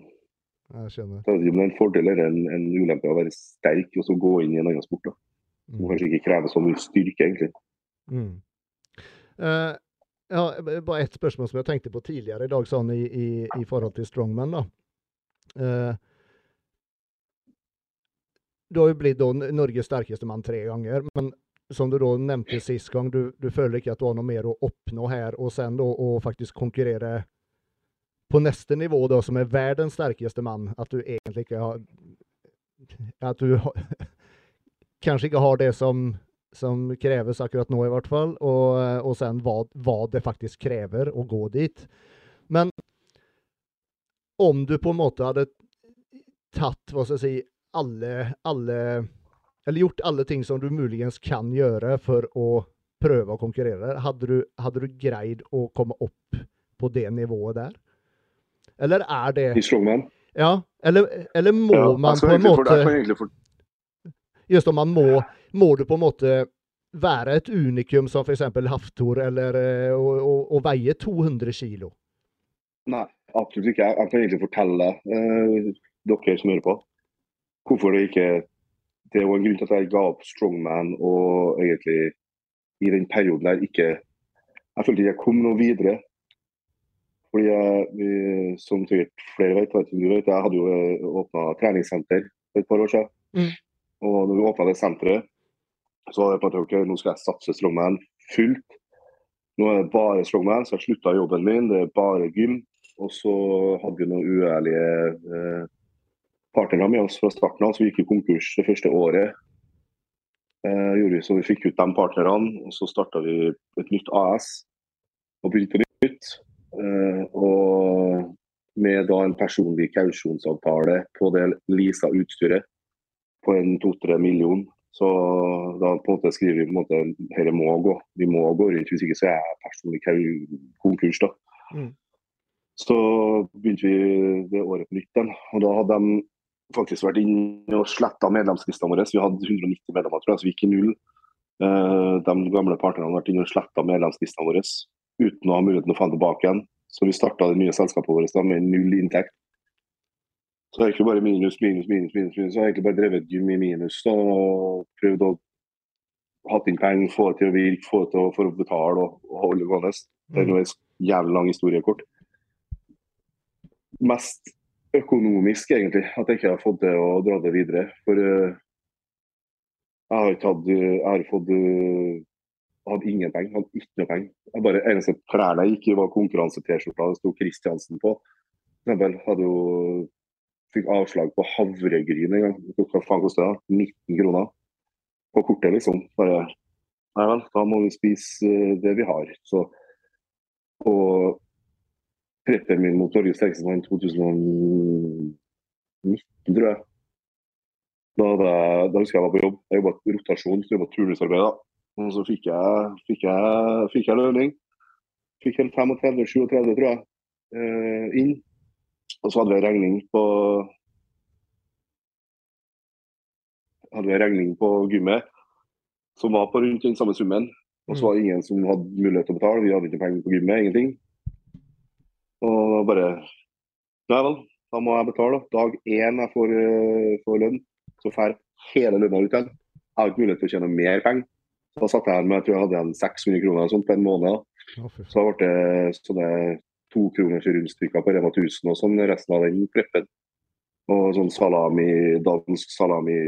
jeg skjønner. Det er en fordel eller en, en ulempe å være sterk og så gå inn i en annen sport. da. Det mm. kanskje ikke krever så mye styrke, egentlig. Mm. Uh, ja, bare ett spørsmål som jeg tenkte på tidligere i dag, sånn i, i, i forhold til strongman. da. Uh, du har jo blitt da, Norges sterkeste mann tre ganger, men som du da nevnte sist gang, du, du, føler ikke at du har noe mer å oppnå her, og sen da å faktisk konkurrere på neste nivå, da, som er verdens sterkeste mann, at du egentlig ikke har At du har, kanskje ikke har det som som kreves akkurat nå, i hvert fall. Og, og sen hva, hva, det faktisk krever å gå dit. Men om du på en måte hadde tatt hva skal jeg si, alle, alle Eller gjort alle ting som du muligens kan gjøre for å prøve å konkurrere, hadde du, hadde du greid å komme opp på det nivået der? Eller er det I strongman? Ja, eller, eller må ja, man på en måte for, Just om man må må du på en måte være et unikum som f.eks. Haftor, eller å, veie 200 kilo? Nei, absolutt ikke. Jeg kan egentlig fortelle eh, dere som hører på, hvorfor det ikke Det jo en grunn til at jeg ga opp strongman og egentlig i den perioden der ikke Jeg følte ikke jeg kom noe videre. Fordi jeg, som sikkert flere vet, vet, jeg hadde jo eh, åpna treningssenter for et par år siden. Mm. Og når vi åpna det senteret, så var det på at ok, nå skal jeg satse strongman fullt. Nå er det bare strongman, så jeg slutta jobben min. Det er bare gym. Og så hadde vi noen uærlige eh, partnere med oss fra starten av, så vi gikk i konkurs det første året. Eh, gjorde vi Så vi fikk ut de partnerne, og så starta vi et nytt AS og begynte på nytt. Eh, og med da en personlig kausjonsavtale på det leasa utstyret på en to-tre millioner så da på en måte skriver vi på en måte dette må gå. Vi må gå rundt, hvis ikke så er jeg personlig konkurs. da. Mm. Så begynte vi det året på nytt. igjen. Og da hadde de faktisk vært inne og sletta medlemslistene våre. Vi hadde 190 medlemmer, tror jeg, så vi gikk i null. Uh, de gamle partnerne hadde vært inne og sletta medlemslistene våre uten å ha muligheten å få dem tilbake igjen. Så vi starta det nye selskapet vårt med null inntekt. Så det er egentlig bare minus, minus, minus. minus, minus. Jeg har egentlig bare drevet gym i minus og prøvd å hatt inn penger, få det til å virke, få det til å, for å betale og, og holde det gående. Det er en jævlig lang historiekort. Mest økonomisk, egentlig, at jeg ikke har fått til å dra det videre. For uh, jeg har ikke hatt Jeg har fått uh, hadde ingen penger. Hadde ikke noe penger. Jeg bare, eneste klærne jeg gikk i, var konkurranse-T-skjorta det sto Kristiansen på. Jeg hadde jo Fikk avslag på havregryn en gang. Hva faen koster det? 19 kroner på kortet, liksom. Bare Nei vel, da må vi spise eh, det vi har. Så på preppen min mot Norges sterkeste mann 2019, tror jeg. Da, da, da husker jeg jeg var på jobb. Jeg jobba rotasjon, så jobba turnusarbeid. Og så fikk jeg, fikk jeg, fikk jeg lønning. Fikk en 35-37, tror jeg, eh, inn. Og så hadde vi en regning på hadde vi en regning på gymmet som var på rundt den samme summen. Og så var det ingen som hadde mulighet til å betale. Vi hadde ikke penger på gymmet, ingenting. Og da bare Nei vel, da må jeg betale. da. Dag én jeg får, eh, får lønn, så får hele lønna ut igjen. Jeg har ikke mulighet til å tjene mer penger. Så da satt jeg her med jeg tror jeg hadde igjen 600 kroner sånt på en måned. Så da ble det sånne to kroners rundstykker på Rema 1000 og sånn resten av den preppen. Og sånn salami, dansk salami.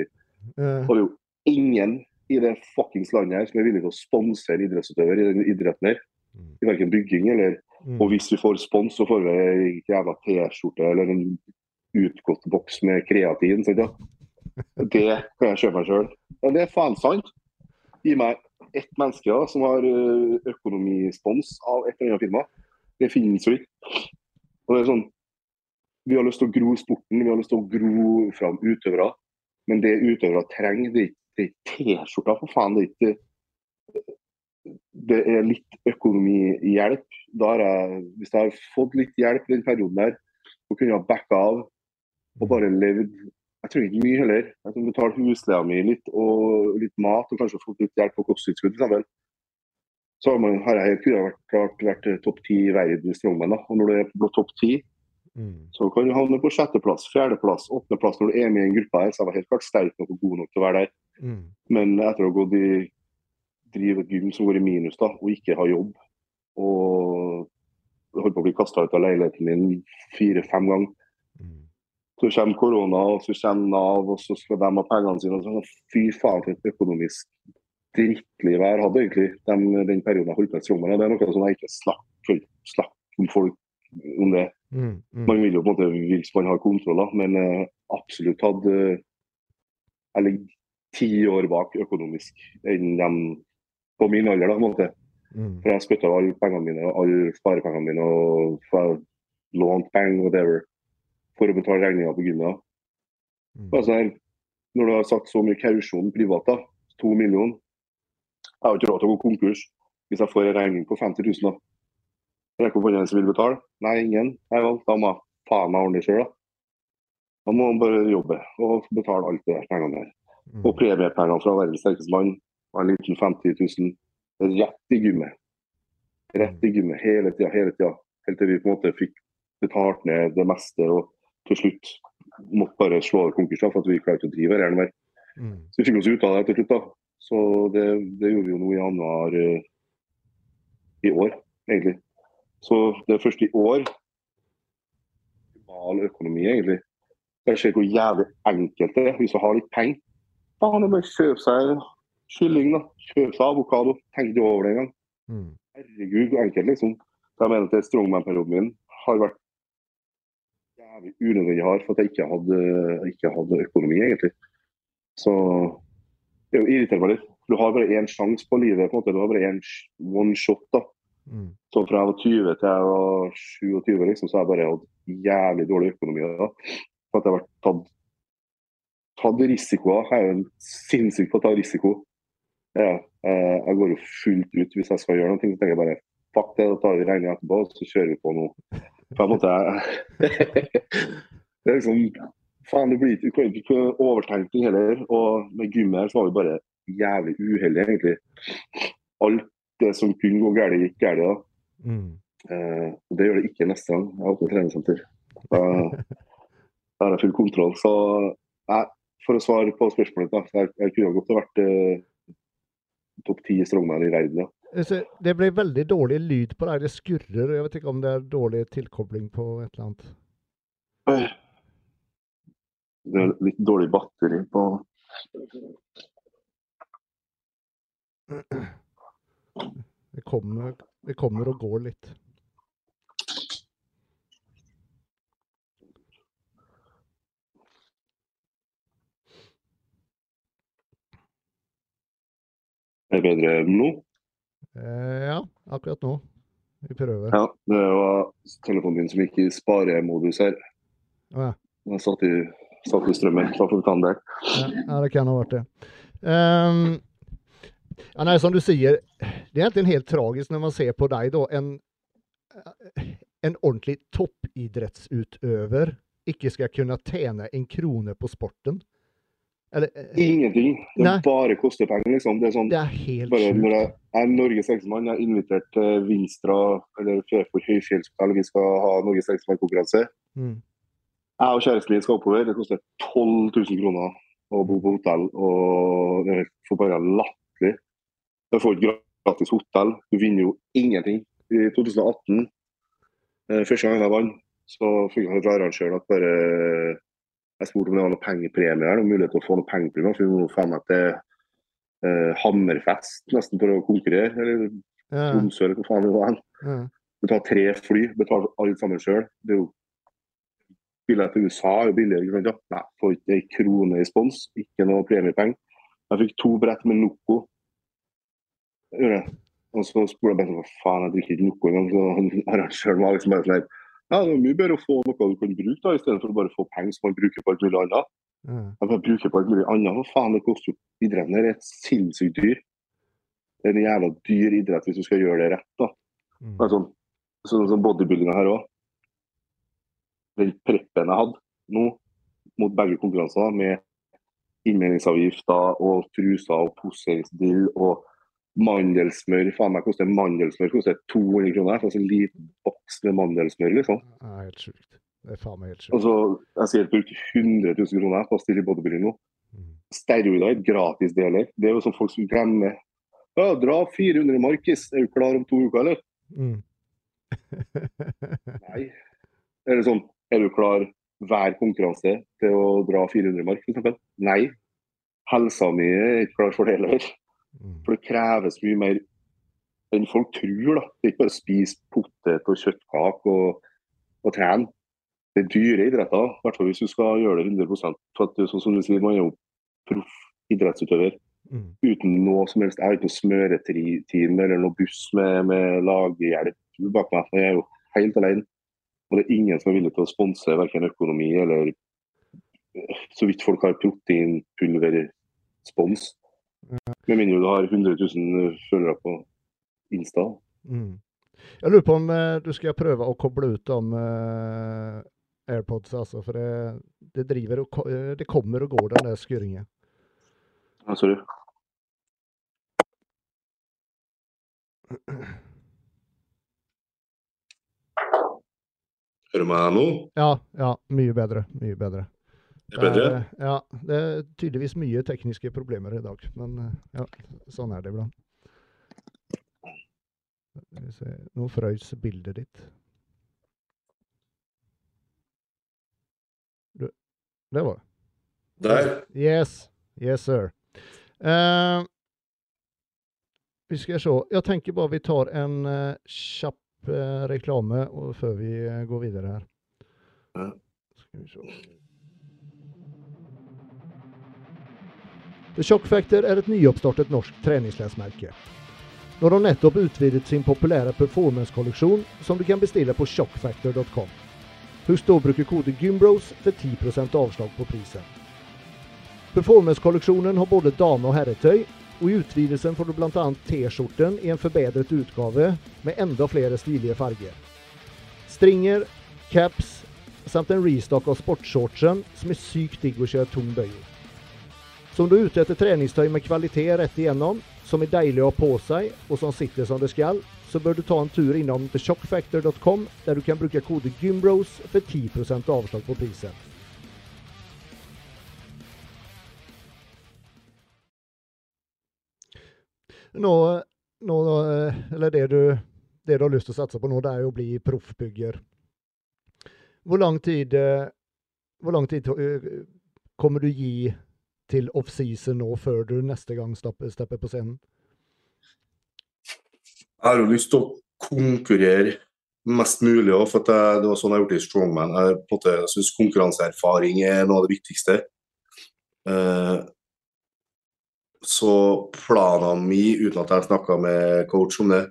Uh. Og det er jo ingen i det fuckings landet her som er villig til å sponse en idrettsutøver i den idretten her. Mm. I verken bygging eller mm. Og hvis vi får spons, så får vi ei jævla T-skjorte eller en utgått boks med kreatin. Sant, ja? Det kan jeg kjøpe meg sjøl. Men det er faen sant. Gi meg ett menneske da, som har ø, økonomispons av et eller annet firma. Det finnes jo ikke. Og det er sånn Vi har lyst til å gro sporten, vi har lyst til å gro fram utøvere. Men det utøvere trenger, det er ikke T-skjorta, for faen. Det er ikke det er litt økonomihjelp. Da har jeg, hvis jeg har fått litt hjelp i den perioden der, og kunne ha backa av og bare levd Jeg trenger ikke mye heller. Jeg kan betale husleia mi litt og litt mat, og kanskje fått litt hjelp på kosttilskudd f.eks. Så har, man, har jeg kunne vært, klart vært topp ti i verden i strongman. Og når du er på topp ti, Mm. så kan du havne på sjetteplass, fjerdeplass, åttendeplass når du er med i en gruppe her. Så jeg var helt klart sterk nok og god nok til å være der. Mm. Men etter å ha gått i drive et gym som går i minus da, og ikke ha jobb, og holdt på å bli kasta ut av leiligheten min fire-fem ganger, Mm. så kommer korona, og så kommer Nav, og så skal de ha pengene sine. og sånn. Fy faen, for et økonomisk drittliv jeg hadde, egentlig den, den perioden jeg holdt på med strongman. Det er noe som jeg ikke snakker snakk om folk om det. Mm. Mm. Man vil jo på en måte hvis man har kontroller, men eh, absolutt hadde Jeg ligger ti år bak økonomisk enn dem på min alder, da, på en måte. Mm. For jeg spytta alle pengene mine alle sparepengene mine og lånt penger, whatever, for å betale regninga på gymmet. Mm. Sånn når du har satt så mye kausjon privat, da, to millioner Jeg har ikke råd til å gå konkurs hvis jeg får en regning på 50 000. da. Rekker opp hånda som vil betale? Nei, ingen. Nei vel, da må jeg faen meg ordne det sjøl, da. Da må man bare jobbe og betale alt det der pengene der. Mm. Og premiepengene fra verdens sterkeste mann var en liten 50 000 rett i gymmet. Rett i gymmet hele tida, hele tida. Helt til vi på en måte fikk betalt ned det meste og til slutt måtte bare slå over konkurs for at vi ikke klarte å drive her mer. Mm. Så vi fikk oss ut av det til slutt. da. Så det, det gjorde vi jo nå i januar uh, i år, egentlig. Så det er først i år global økonomi, egentlig. Jeg ser hvor jævlig enkelt det er hvis du har litt penger. Faen, det er å kjøpe seg kylling, da. Kjøpe seg avokado. Tenk deg over det engang. Mm. Herregud, hvor enkelt, liksom. Jeg mener at strongman-perioden min har vært jævlig unødvendig hard for at jeg ikke hadde, ikke hadde økonomi, egentlig. Så det er irriterer meg litt. Du har bare én sjanse på livet. på en måte. Du har bare én one shot. da. Mm. Så fra jeg var 20 til jeg var 27, liksom, så har jeg bare hatt jævlig dårlig økonomi. da. For at jeg har vært tatt, tatt risikoer. Jeg er jo sinnssyk på å ta risiko. Ja, eh, jeg går jo fullt ut hvis jeg skal gjøre noe. Så tenker jeg bare fuck det, da tar vi regninga etterpå, og så kjører vi på nå. På en måte Det er liksom Faen, det blir du kan ikke overtenke ting heller. Og med gymmet her så var vi bare jævlig uheldige, egentlig. Alt det som kunne gå galt, gikk galt. da. Mm. Eh, det gjør det ikke neste gang jeg åpner treningssenter. Da, har jeg full kontroll. Så nei, for å svare på spørsmålet, da, jeg, jeg kunne godt ha vært eh, topp ti strongman i verden. Ja. Det ble veldig dårlig lyd på deg. Det skurrer. Jeg vet ikke om det er dårlig tilkobling på et eller annet. Det er litt dårlig batteri på Det kommer, det kommer og går litt. Er det bedre nå? Eh, ja, akkurat nå. Vi prøver. Ja, det var telefonen min som gikk i sparemodus her. Å ja. Jeg satt i, satt i strømmen. Da får vi ta en del. Ja, det kan ha vært det. Um, ja, nei, som du sier, det er egentlig helt tragisk når man ser på deg, da. En, en ordentlig toppidrettsutøver ikke skal kunne tjene en krone på sporten. Eller, eh, Ingenting. Det Nei. bare koster penger, liksom. Det er sånn det er helt bare når jeg jeg er Norges seksmann, jeg har invitert til Vinstra eller Fjørfjord høyfjellshotell. Vi skal ha Norges seksmannkonkurranse. Mm. Jeg og kjæresten min skal oppover. Det koster 12 000 kroner å bo på hotell. Og det er bare latterlig. Du får ikke gratis hotell. Du vinner jo ingenting. I 2018, eh, første gang jeg vant, så fikk jeg høre fra arrangøren at bare Jeg spurte om det var noe pengepremie her, noen mulighet til å få noe pengepremie. For vi må faen meg til eh, Hammerfest nesten for å konkurrere. Eller Tromsø, eller hva faen det var. ja. Betale tre fly, betale alt sammen sjøl. Det er jo Billett til USA er jo billigere. ikke Nei, får ikke ei krone i spons, ikke noe premiepenger. Jeg fikk to brett med Noco. Det jeg. Og så spurte jeg bare hva faen, jeg drikker ikke Noco engang. Så arrangøren var liksom bare sånn her Ja, det er mye bedre å få noe du kan bruke, da, i stedet for å bare få penger som man bruker på alt mulig annet. Mm. Jeg bare bruker på alt mulig annet. Hva faen, det koster jo Idretten her er sinnssykt dyr. Det er en jævla dyr idrett hvis du skal gjøre det rett. da. Mm. Det sånn, sånn som bodybuildinga her òg. Den preppen jeg hadde nå mot begge konkurranser, med innmeldingsavgifter og truser og poseringsdill og mandelsmør Faen meg koster mandelsmør koster 200 kroner. Altså en liten boks med mandelsmør, liksom. Ja, helt sjukt. Det er faen meg helt sjukt. så Jeg sier brukt 100 000 kroner på å stille i bodybuilding nå. Mm. Steroider er gratis deler. Det er jo sånn folk som glemmer. Ja, dra 400 markis. Er du klar om to uker, eller? Mm. Nei. Eller sånn, er du klar hver konkurranse til å dra 400 mark, f.eks.? Nei. Helsa mi er ikke klar for det heller. Mm. For det kreves mye mer enn folk tror. da. Det er ikke bare å spise potet og kjøttkake og, og trene. Det er dyre idretter, i hvert fall hvis du skal gjøre det 100 For at, sånn som du sier, Man er jo proff idrettsutøver Mm. uten noe som helst. Jeg har ikke noe smøreteam eller noe buss med, med laghjelp bak meg. Jeg er jo helt alene. Og det er ingen som er villig til å sponse verken økonomi eller så vidt folk har proteinpulverspons. Med mindre du har 100 000 følgere på Insta. Mm. Jeg lurer på om eh, du skal prøve å koble ut om eh, AirPods, altså. For det, det driver og eh, Det kommer og går, den der skurringen. Ja, sorry. Hører du meg nå? Ja, ja. Mye bedre. Mye bedre. Er det bedre? Det er, ja, det er tydeligvis mye tekniske problemer i dag, men ja, sånn er det iblant. Nå frøys bildet ditt. Du, det var det. Der. Yes. Yes, sir. Uh, vi skal se. Jeg tenker bare vi tar en uh, kjapp eh, reklame før vi eh, går videre her. Ja. Skal vi se. The Shock Factor er et nyoppstartet norsk treningsklesmerke. Nå har de nettopp utvidet sin populære performance-kolleksjon, som du kan bestille på shockfactor.com. Husk da å bruke kode GYMBROS for 10% avslag på prisen. Performance-kolleksjonen har både dame- og herretøy, og i utvidelsen får du bl.a. T-skjorten i en forbedret utgave med enda flere stilige farger. Stringer, caps samt en restock av sportshortsen som er sykt digg å kjøre tung bøy i. Så om du er ute etter treningstøy med kvalitet rett igjennom, som er deilig å ha på seg og som sitter som det skal, så bør du ta en tur innom theshockfactor.com der du kan bruke kode GYMBROS for 10% avslag på prisen. Nå, nå eh, eller det du, det du har lyst til å satse på nå, det er jo å bli proffbygger. Hvor lang tid, eh, hvor lang tid eh, kommer du gi til offseason nå, før du neste gang stepper, på scenen? Jeg har jo lyst til å konkurrere mest mulig òg, for jeg, det var sånn jeg gjorde det i Strongman. Jeg, jeg syns konkurranseerfaring er noe av det viktigste. Eh, så planene mine, uten at jeg har snakka med coach om det,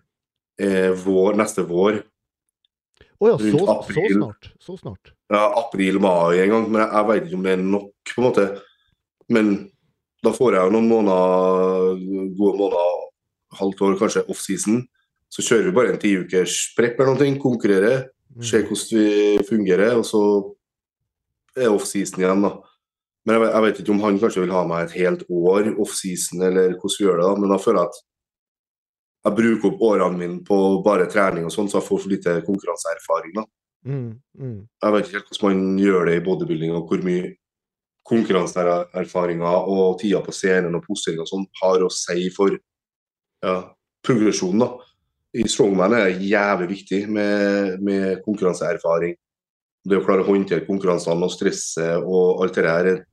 er vår, neste vår. Å ja, så, så snart. Så snart. ja, april-mai en gang, men jeg, jeg vet ikke om det er nok, på en måte. Men da får jeg jo noen måneder, gode måneder, halvt år, kanskje off-season. Så kjører vi bare en tiukers prep eller noe, konkurrerer, ser Mm. hvordan vi fungerer, og så er off-season igjen, da. Men jeg, jeg vet ikke om han kanskje vil ha meg et helt år offseason, eller hvordan vi gjør det, da. Men da føler jeg at jeg bruker opp årene mine på bare trening og sånn, så jeg får for lite konkurranseerfaring, da. Mm, mm. Jeg vet ikke helt hvordan man gjør det i bodybuilding, og hvor mye konkurranseerfaringer og tida på scenen og posering og sånn har å si for ja, progresjonen. da. I strongman er det jævlig viktig med, med konkurranseerfaring. Det å klare å håndtere konkurransene og stresset og alt det der er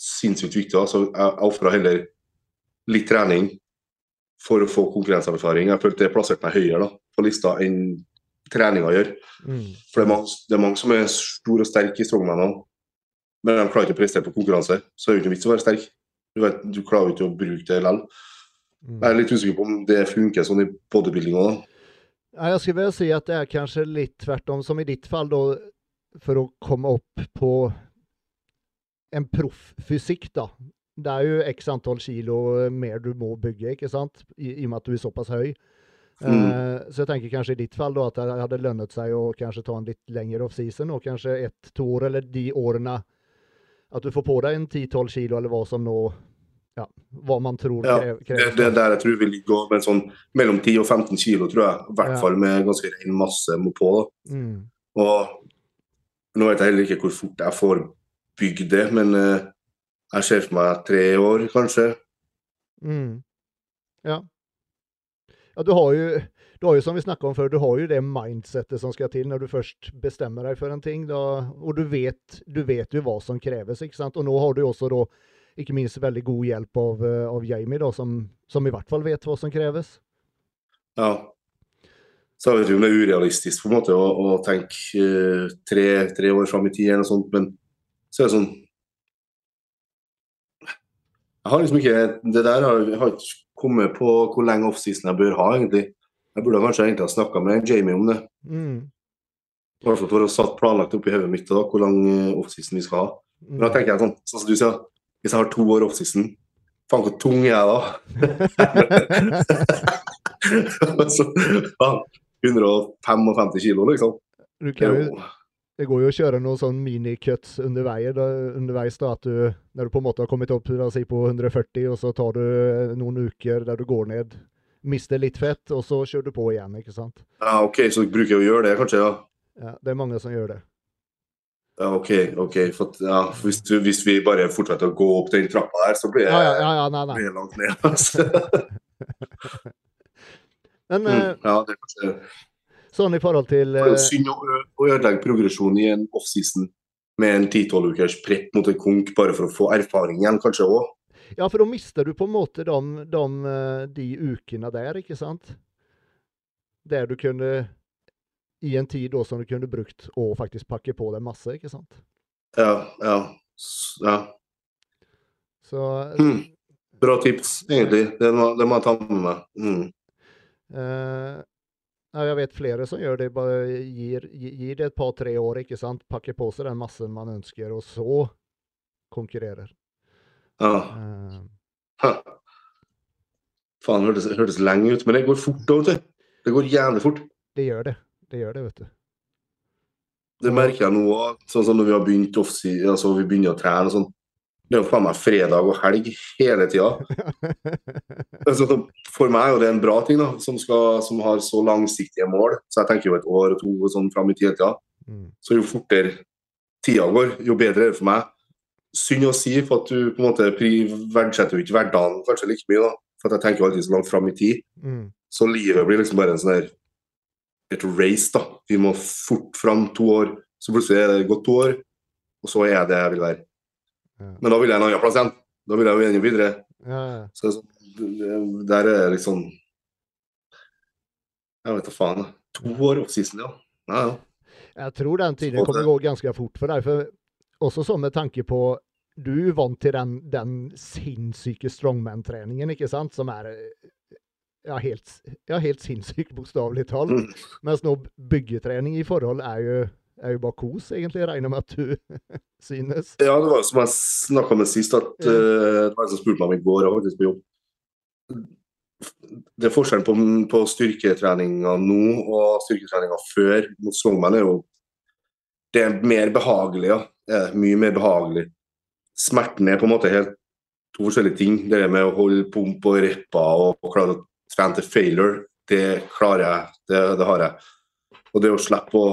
sinnssykt viktig. Altså, jeg ofra heller litt trening for å få konkurranseerfaring. Jeg følte det plasserte meg høyere da, på lista enn treninga gjør. Mm. For det er, mange, det er mange som er store og sterke i strongman òg. Men de klarer ikke å prestere på konkurranse. Så det er jo ikke vits å være sterk. Du, vet, du klarer jo ikke å bruke det likevel. Mm. Jeg er litt usikker på om det funker sånn i bodybuildinga. Ja, jag skulle vel si at det er kanskje litt tvert om, som i ditt fall da, for å komme opp på en profffysikk, da. Det er jo x antall kilo mer du må bygge, ikke sant? I, I og med at du er såpass høy. Mm. Uh, så jeg tenker kanskje i ditt fall da, at det hadde lønnet seg å kanskje ta en litt lengre off-season kanskje kanske ett-to år eller de årene At du får på deg en 10-12 kilo eller hva som nå, ja, hva man tror Ja, krever. Det, det er der jeg tror vi ligger med sånn mellom 10 og 15 kilo, tror jeg. I hvert Ja. fall med ganske ren masse må på. Da. Mm. Og nå vet jeg heller ikke hvor fort jeg får bygd det, men eh, jeg ser for meg tre år, kanskje. Mm. Ja. Ja, du har jo du har jo som vi om før, du har jo det mindsetet som skal til når du først bestemmer deg for en ting Da, og du vet, du vet jo hva som kreves. ikke sant? Og nå har du også da, ikke minst veldig god hjelp av, eh, av Jamie da, som, som i hvert fall vet hva som kreves. Ja. Så jeg vet ikke om det er urealistisk på en måte å, å tenke eh, tre, tre år fram i tid, eller noe sånt, men så er det sånn Jeg har liksom ikke Det der har har ikke kommet på hvor lenge offseason jeg bør ha, egentlig. Jeg burde kanskje egentlig ha snakka med Jamie om det. Mm. I hvert fall for å ha satt planlagt oppi hodet mitt da, hvor lang eh, offseason vi skal ha. Men da Mm. tenker jeg sånn, sånn som du sier, hvis jeg har to år offseason, faen hvor tung er jeg da? så, faen, 155 kilo, liksom. Du kan er jo det går jo å kjøre noen sånn minicuts underveis, underveis da, at du, når du på en måte har kommet opp da, si, på 140 og så tar du eh, noen uker der du går ned, mister litt fett og så kjører du på igjen, ikke sant? Ja, OK, så dere bruker å gjøre det, kanskje? ja? Ja, det er mange som gjør det. Ja, OK. ok, for, ja, hvis, du, hvis vi bare fortsetter å gå opp den trappa der, så blir jeg ja, ja nei, nei. blir jeg langt ned. Altså. Men eh, Mm, ja, det er kanskje sånn i forhold til det er jo eh, synd å, ødelegge progresjonen i en offseason med en 10-12 ukers prep mot en konk, bare for å få erfaring igjen, kanskje òg. Ja, for da mister du på en måte de, de, de ukene der, ikke sant? Der du kunne I en tid da som du kunne brukt å faktisk pakke på deg masse, ikke sant? Ja, ja. ja. Så mm. Bra tips, egentlig. Det må, det må jeg ta med meg. Mm. Ja, jeg vet flere som gjør det. Bare gir, gir det et par-tre år, ikke sant? Pakker på seg den massen man ønsker, og så konkurrerer. Ja. Uh, Ha. Faen, hørtes, hørtes lenge ut, men det går fort. du. Det går jævlig fort. det gjør det. Det gjør det, vet du. Det merker jeg nå. Sånn som når vi har begynt offside, altså vi begynner å trene og sånn. Det er jo faen meg fredag og helg hele tida. Altså, for meg er det en bra ting, da, som, skal, som har så langsiktige mål. Så jeg tenker jo et år og to og sånn fram i tida. Mm. Så jo fortere tida går, jo bedre er det for meg. Synd å si, for at du på en måte verdsetter jo ikke hverdagen kanskje like mye. da. For at jeg tenker jo alltid så langt fram i tid. Mm. Så livet blir liksom bare en sånn her et race, da. Vi må fort fram to år. Så plutselig er det gått to år, og så er jeg det jeg vil være. Men da vil jeg en annen plass igjen. Da vil jeg jo gjennom videre. Ja, ja. Så er sånn- der er det liksom Jeg vet da faen. To år off-season, ja. ja. ja. Jeg tror den tiden kommer gå ganske fort for deg. For også sånn med tanke på Du er vant til den, den sinnssyke strongman-treningen, ikke sant? Som er ja, helt, ja, helt sinnssyk, bokstavelig talt. Mm. Mens nå byggetrening i forhold er jo er jo bare kos, egentlig. Jeg regner med at du synes. Ja, det var som jeg snakka med sist, at Ja. eh, det var en som spurte meg om i går, òg, faktisk på jobb. Det er forskjellen på, på styrketreninga nå og styrketreninga før mot strongman er jo Det er mer behagelig, ja. Er mye mer behagelig. Smerten er på en måte helt to forskjellige ting. Det med å holde pump og repper og, og klare å trene til failure, det klarer jeg. Det, det har jeg. Og det å slippe å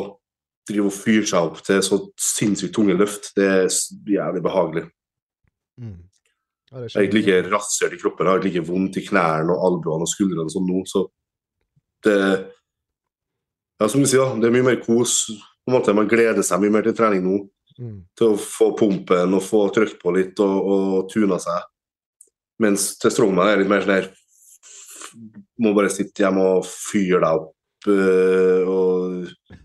drive og fyre seg opp til så sinnssykt tunge løft, det er jævlig behagelig. Mm. Ja, det Jeg er ikke skjønner like rasert i kroppen, jeg har ikke like vondt i knærne og albuene og skuldrene og sånn nå, så det Ja, som du sier, da, det er mye mer kos. På en måte, Man gleder seg mye mer til trening nå. Mm. Til å få pumpen og få trykt på litt og, og tuna seg. Mens til strongman er litt mer sånn her Må bare sitte hjemme og fyre deg opp. øh, og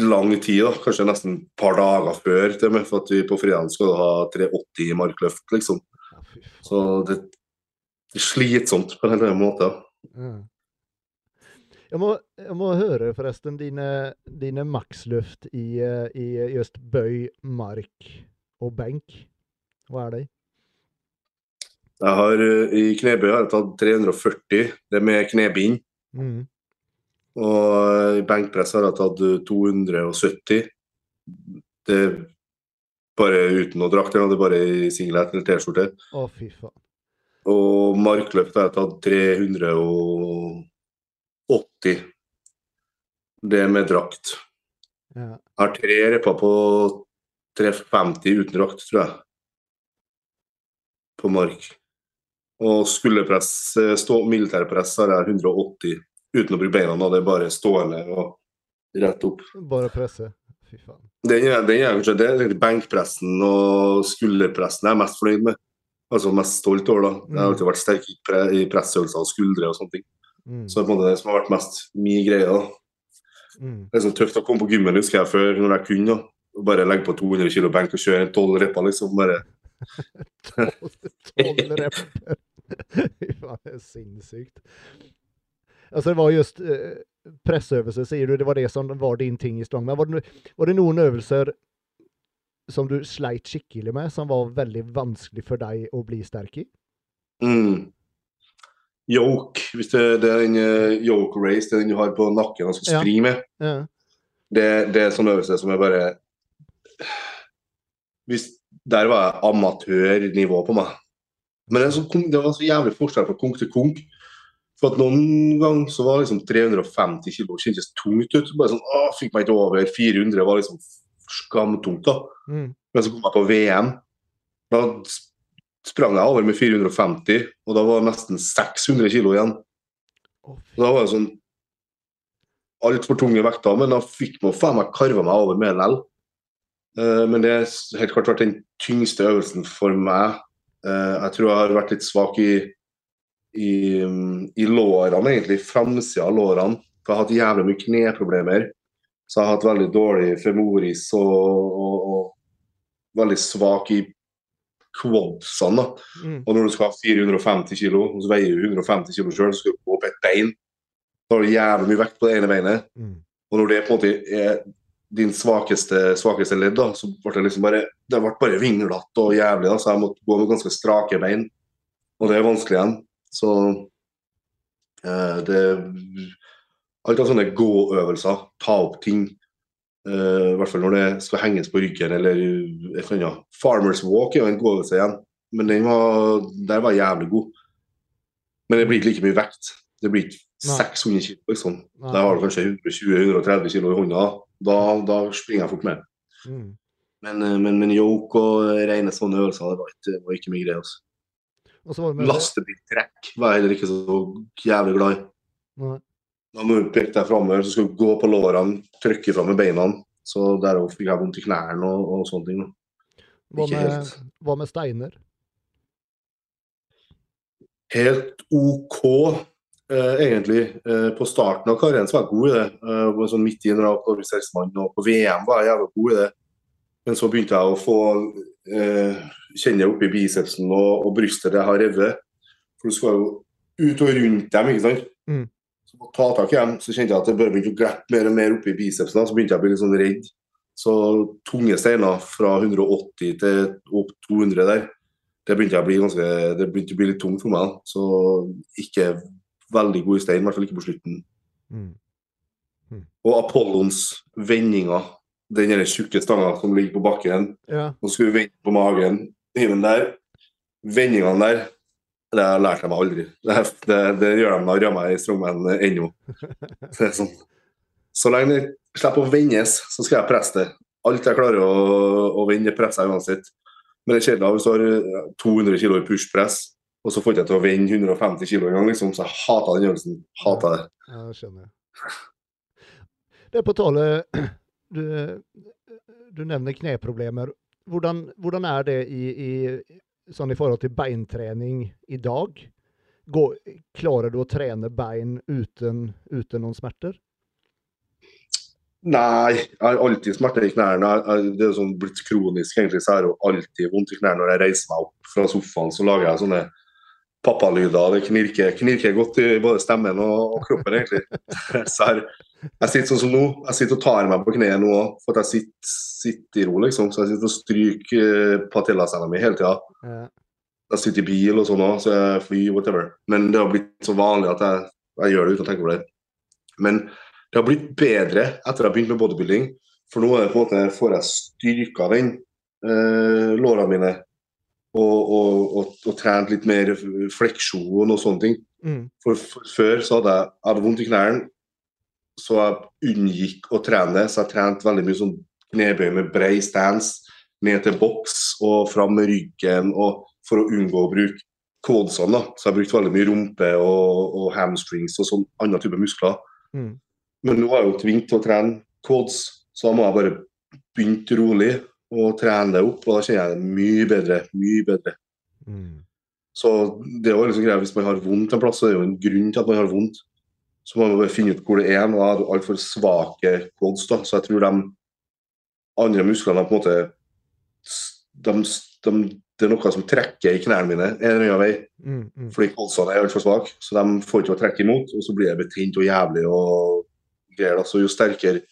lang tid, da. kanskje nesten et par dager før. Til og med, for at vi på fredag skal ha 380 i markløft, liksom. Så det, det er slitsomt på en helt annen måte. Ja. Jeg må, jeg må høre forresten dine, dine maksløft i, i just bøy, mark og benk. Hva er det? Jeg har eh, I knebøy har jeg tatt 340, det er med knebind. Mm. Og i benkpress har jeg tatt eh, 270. Det er bare uten noe drakt, det er bare i singlet eller T-skjorte. Å, fy faen. Og markløft har jeg tatt 380. Det med drakt. Ja. Jeg har tre repper på 350 uten drakt, tror jeg. På mark. Og skulderpress, eh, stå, militærpress har jeg 180 uten å bruke beina. Da. Det er bare stående og rett opp. Bare presse. Fy faen. Den er, den er kanskje det er benkpressen og skulderpressen jeg er mest fornøyd med. Altså mest stolt over. da. Jeg har alltid vært sterk i, pre, i pressøvelser og skuldre og sånne ting. Mm. Så det er på en måte det som har vært mest min greie. da. Mm. Det er så tøft å komme på gymmen, husker jeg før, når jeg kunne. da. Bare legge på 200 kg benk og kjøre 12 repper, liksom. Bare Tolv repper. Fy faen, det er sinnssykt. Altså, det var just eh, pressøvelse, sier du. Det var det som var din ting i strongman. Var det, var det noen øvelser som du sleit skikkelig med, som var veldig vanskelig for deg å bli sterk i? mm. Yoke, hvis det, det er den uh, yoke race, det er den du har på nakken og skal Ja. springe med. Ja. Det, det er sånn øvelse som er bare hvis, Der var jeg amatørnivå på meg. Men det, så, det var så jævlig forskjell fra konk til konk. For at Noen ganger så var liksom 350 kg kjentes tungt ut. Bare sånn, å, Fikk meg ikke over 400, var liksom skamtungt. da. Mm. Men så kom jeg på VM. Da sprang jeg over med 450, og da var det nesten 600 kg igjen. Og. Da var det sånn altfor tunge vekter, men da fikk man faen meg karva meg over med lell. Eh, men det har helt klart vært den tyngste øvelsen for meg. Eh, jeg tror jeg har vært litt svak i, i, mm, i lårene, egentlig. Framsida av lårene. For jeg har hatt jævlig mye kneproblemer. Så jeg har hatt veldig dårlig femoris og, og, og veldig svak i quadsene. Mm. Og når du skal ha 450 kg, og så veier du 150 kg sjøl, så skal du gå opp et bein. Da har du jævlig mye vekt på det ene beinet. Mm. Og når det på en måte er din svakeste, svakeste ledd, da, så ble det liksom bare det ble bare vinglete og jævlig. da, Så jeg måtte gå med ganske strake bein. Og det er vanskelig igjen. Så eh, det Alt av sånne gåøvelser, ta opp ting, eh, i hvert fall når det skal henges på ryggen eller et eller annet. Farmers walk er jo en gåøvelse igjen, men den var, der var jævlig god. Men det blir ikke like mye vekt. Det blir ikke 600 kg, liksom. Nei. Der har du kanskje 120-130 kg i hånda. Da, da springer jeg fort med. Mm. Men, eh, men, men yoke og rene sånne øvelser, det var ikke, var ikke mye greie. Altså. Lastebiltrekk var jeg heller ikke så jævlig glad i. Nei. Da må du peke deg framover, så skal du gå på lårene, trykke fram med beina. Så der fikk jeg vondt i knærne og, og sånne ting. Hva med, hva med steiner? Helt OK, eh, egentlig. Eh, på starten av karrieren så var jeg god i det. Eh, sånn midt i en rak Norges og på VM var jeg jævlig god i det. Men så begynte jeg å få eh, kjenner oppi bicepsen og, og brystet det har revet. For du skal jo ut og rundt dem, ikke sant. Mm. Så må ta tak i dem, så kjente jeg at det bare begynte å glippe mer og mer oppi bicepsen. da, Så begynte jeg å bli litt sånn redd. Så tunge steiner fra 180 til opp 200 der, det begynte å bli ganske, det begynte å bli litt tungt for meg. da. Så ikke veldig god stein, i hvert fall ikke på slutten. Mm. Og Apollons vendinger, den tjukke stanga som ligger på bakken, Ja. og så skulle vi vende på magen, Hiven der. Vendingene der, det har jeg lært meg aldri. Det, det, det gjør de narr av meg i strongman ennå. Det er sånn. Så lenge det slipper å vendes, så skal jeg presse det. Alt jeg klarer å, å vende, presser jeg uansett. Men det er kjedelig hvis du har eh, 200 kg i pushpress, og så får jeg til å vende 150 kg engang, liksom. Så jeg hater den øvelsen. Hater det. Ja, det skjønner jeg. Det er på tale Du, du nevner kneproblemer. Hvordan, hvordan er det i, i, sånn i forhold til beintrening i dag? Går, klarer du å trene bein uten, uten noen smerter? Nei, jeg har alltid smerter i knærne. Det er sånn blitt kronisk, egentlig. Så jeg har alltid vondt i knærne når jeg reiser meg opp fra sofaen. Så lager jeg sånne pappalyder. Det knirker, knirker godt i både stemmen og, og kroppen, egentlig. Så jeg, jeg sitter sånn som nå. Jeg sitter og tar meg på kneet nå òg, for at jeg sitter, sitter i ro, liksom. Så jeg sitter og stryker eh, patellascena mi hele tida. Jeg sitter i bil og sånn òg, så jeg flyr, whatever. Men det har blitt så vanlig at jeg, jeg gjør det uten å tenke på det. Men det har blitt bedre etter jeg har begynt med bodybuilding. For nå er det på en måte, får jeg styrka den eh, lårene mine. Og, og, og, og trent litt mer fleksjon og sånne ting. mm, For, for Før så hadde jeg, hadde vondt i knærne, så jeg unngikk å trene. Så jeg trente veldig mye sånn knebøy med brei stance, ned til boks og fram med ryggen. og For å unngå å bruke quadsene. da. Så jeg brukte veldig mye rumpe og, og hamstrings og sånn andre typer muskler. mm, Men nå er jeg jo tvunget til å trene quads, så da må jeg bare begynne rolig og trene det opp. Og da kjenner jeg det mye bedre. Mye bedre. mm. Så det er jo liksom greia, Hvis man har vondt en plass, så er det jo en grunn til at man har vondt. Så må man bare finne ut hvor det er. Nå har det altfor svake quads, da. Så jeg tror de andre musklene på en måte de, de, Det er noe som trekker i knærne mine en eller annen vei. Mm, mm. Fordi quadsene er altfor svake. Så de får ikke å trekke imot, og så blir jeg betent og jævlig og greier. da. Så jo sterkere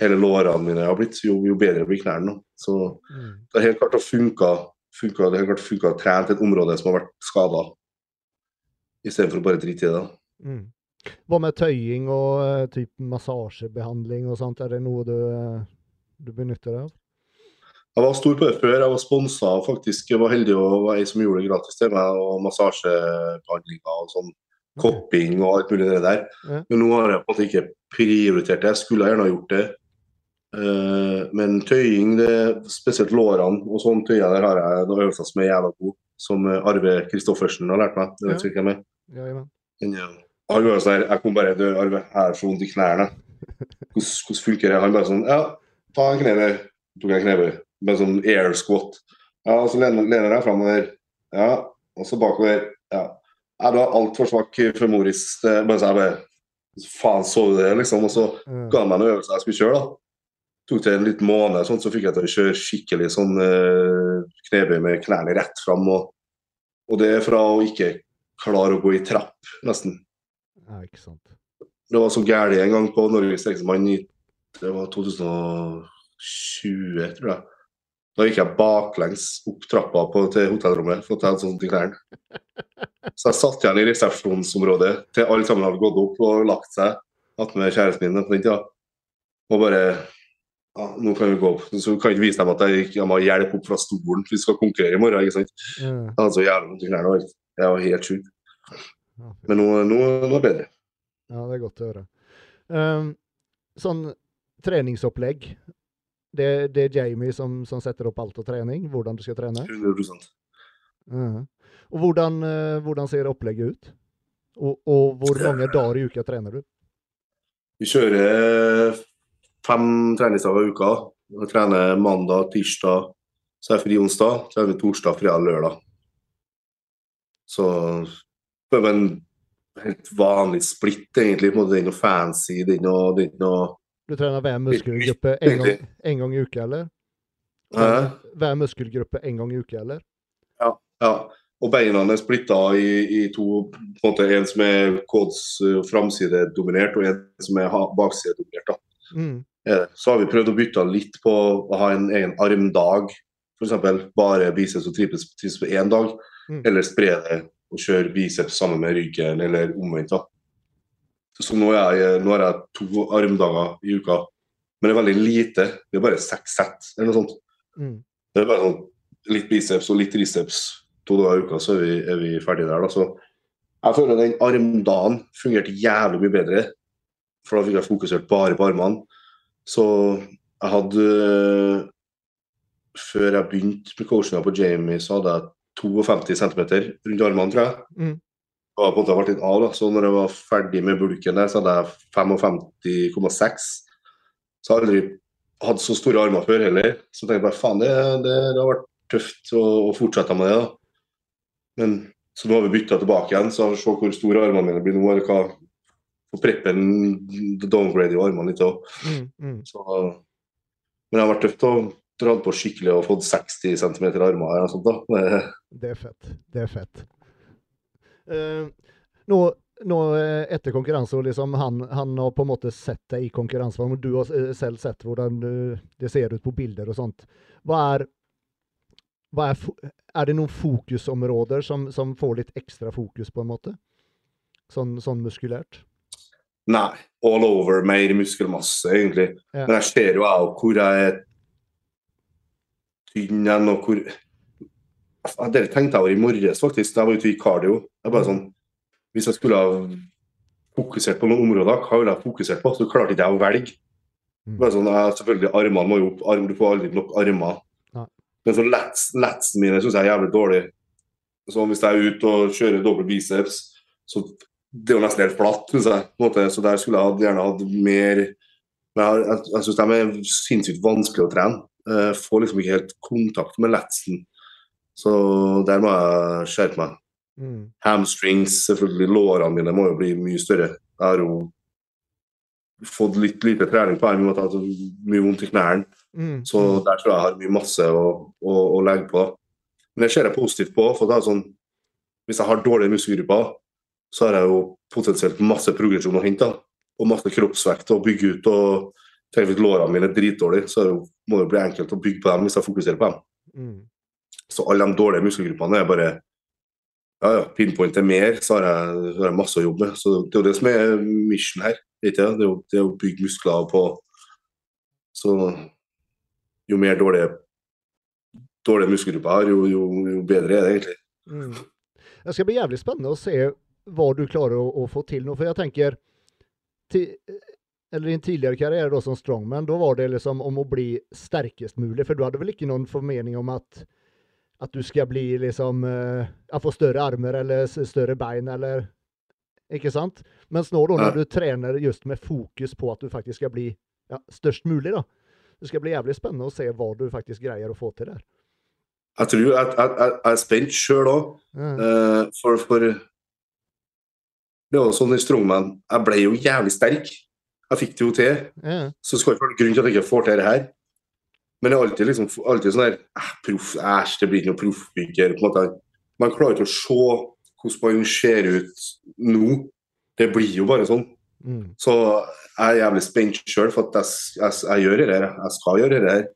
hele lårene mine har blitt, jo, jo bedre blir knærne. nå. Så Mm. det har helt klart funka, funka, det har helt klart funka til et område som har vært skada, istedenfor å bare drite i det. Mm. Hva med tøying og eh, typ massasjebehandling og sånt? Er det noe du, eh, du benytter deg av? Jeg var stor på det før. Jeg var sponsa faktisk. Jeg var heldig å være ei som gjorde det gratis til meg. Og massasjebehandlinger og sånn. Kopping og alt mulig det der. Ja. Men nå har jeg på en måte ikke prioritert det. Jeg skulle gjerne ha gjort det. Eh, men tøying, det, spesielt lårene og sånn tøyer, der har jeg noen øvelser som er jævla gode. Som eh, Arve Kristoffersen har lært meg. Det vet Ja. ikke hvem er. Jajamän. Men, ja. Han jo sånn her, jeg kom bare til Arve, jeg har så vondt i knærne. Hvordan, hvordan funker det? Han bare sånn, ja, ta en knebøy. Tok jeg en knebøy. Bare sånn air squat. Ja, og så lener lener jeg framover. Ja, og så bakover. Ja. Jeg var altfor svak femoris. moris, bare så jeg bare, faen så du det, liksom. Og så ga han meg noen øvelser jeg skulle kjøre, da. Tok det en liten måned, sånn, så fikk jeg til å kjøre skikkelig sånn eh, knebøy med knærne rett fram. Og, og det er fra å ikke klare å gå i trapp, nesten. ja, ikke sant. Det var så gærent en gang på Norges Streksmann i det var 2020, tror jeg. Da gikk jeg baklengs opp trappa på, til hotellrommet for å ta en sånn til knærne. Så jeg satt igjen i resepsjonsområdet til alle sammen hadde gått opp og lagt seg attmed kjæresten min på den tida. Og bare ja, nå kan vi gå opp. Så kan ikke vise dem at jeg, jeg må ha hjelp opp fra stolen. Vi skal konkurrere i morgen. ikke sant? Mm. Altså, så jævlig knærne. Jeg var helt sjuk. Men nå, nå, nå er det bedre. Ja, det er godt å høre. Um, sånn treningsopplegg. Det, det er Jamie som, som setter opp alt av trening, hvordan du skal trene. 100 Ja. Og hvordan, uh, hvordan ser opplegget ut? Og, og hvor mange dager i uka trener du? Vi kjører fem treningsdager i uka. Jeg trener mandag, tirsdag, så er jeg fri onsdag. Trener torsdag, fredag, lørdag. Så det er en helt vanlig splitt, egentlig. på en måte. Det er ikke noe fancy. Det er ikke noe, det er noe Du trener hver muskelgruppe en gang, en gang i uka, eller? Hver muskelgruppe en gang i uka, eller? Ja. Og beina er splitta i, i, to. på en måte En som er kods uh, framsidedominert, og en som er baksidedominert. Mm. Så har vi prøvd å bytte litt på å ha en egen armdag. F.eks. bare biceps og triceps på én dag. Mm. Eller spre det og kjøre biceps sammen med ryggen, eller omvendt. Så nå, jeg, nå har jeg to armdager i uka, men det er veldig lite. Det er bare seks sett eller noe sånt. Mm. Det er bare sånn litt biceps og litt triceps to dager i uka, så er vi, er vi ferdige der. da. Så jeg føler den armdagen fungerte jævlig mye bedre, for da fikk jeg fokusert bare på armene. Så jeg hadde Før jeg begynte med coachinga på Jamie, så hadde jeg 52 cm rundt armene, tror jeg. Mm. Og jeg på en måte vært litt av, da. Så når jeg var ferdig med bulken der, så hadde jeg 55,6. Så jeg aldri hatt så store armer før heller. Så tenkte jeg bare faen, det, det, det har vært tøft å, å fortsette med det. da. Men så nå har vi bytta tilbake igjen, så se hvor store armene mine blir nå. eller hva For preppen downgrade i armene litt òg. Mm. Mm. Men det har vært tøft å dra på skikkelig og fått 60 cm armer. eller noe sånt da. Det, Det er fett. Det er fett. Uh, nå, nå eh, etter konkurranse, og liksom han, han har på en måte sett deg i konkurranseform, og du har eh, selv sett hvordan det ser ut på bilder og sånt. Hva er, hva er, er det noen fokusområder som, som får litt ekstra fokus, på en måte? Sånn, sånn muskulært? Nei, all over, mer muskelmasse, egentlig. Ja. Men jeg ser jo jeg hvor jeg er tynn igjen, og hvor Det tenkte jeg over i morges, faktisk, da jeg var ute i cardio. Jeg bare sånn, Hvis jeg skulle ha fokusert på noen områder, hva ville jeg fokusert på? Så klarte ikke jeg å velge. Mm. Bare sånn, jeg, selvfølgelig, Armene må jo opp, arm, du får aldri nok armer. Nei. Men så lats, latsen mine syns jeg er jævlig dårlig. Så hvis jeg er ute og kjører doble biceps, så det er jo nesten helt flatt, syns jeg. Så der skulle jeg gjerne hatt mer Men jeg, jeg, jeg syns de er sinnssykt vanskelig å trene. Jeg får liksom ikke helt kontakt med letsen. Så der må jeg skjerpe meg. Mm. Hamstrings, selvfølgelig. Lårene mine må jo bli mye større. Jeg har jo fått litt lite trening på armen, har hatt mye vondt i knærne. Mm. Så der tror jeg jeg har mye masse å, å, å legge på. Men det ser jeg positivt på. for det er sånn, Hvis jeg har dårlige muskelgrupper, så har jeg jo potensielt masse progresjon å hente. Og masse kroppsvekt å bygge ut. og tenk Hvis lårene mine er dritdårlige, så må det jo, må det bli enkelt å bygge på dem hvis jeg fokuserer på dem. Mm. Så alle de dårlige muskelgruppene er bare ja, ja, pinpointe mer, så har, jeg, så har jeg masse å jobbe med. Så Det er jo det som er mission her. Ikke? er det er å bygge muskler på Så jo mer dårlige, dårlige muskelgrupper jeg har, jo, jo, jo bedre er det egentlig. Mm. Det skal bli jævlig spennende å se hva du klarer å, å få til nå. For jeg tenker til, Eller i en tidligere karriere da, som strongman, da var det liksom om å bli sterkest mulig. For du hadde vel ikke noen formening om at, at du skal bli liksom uh, Få større armer eller større bein eller Ikke sant? Mens nå, da, når du trener just med fokus på at du faktisk skal bli ja, størst mulig, da. Det skal bli jævlig spennende å se hva du faktisk greier å få til der. Jeg tror jeg, jeg, jeg, jeg er spent sjøl òg, Mm. Uh, for, for Det var sånn i Strongman Jeg ble jo jævlig sterk. Jeg fikk det jo til. Ja. Så skal ikke være grunn til at jeg ikke får til det her. Men det er alltid, liksom, alltid sånn her eh, proff, Æsj, det blir ikke noe proffbygger. på en måte. Man klarer ikke å se hvordan man ser ut nå. Det blir jo bare sånn. Mm. Så jeg er jævlig spent sjøl, for at jeg, jeg, jeg gjør det her. Jeg skal gjøre det her.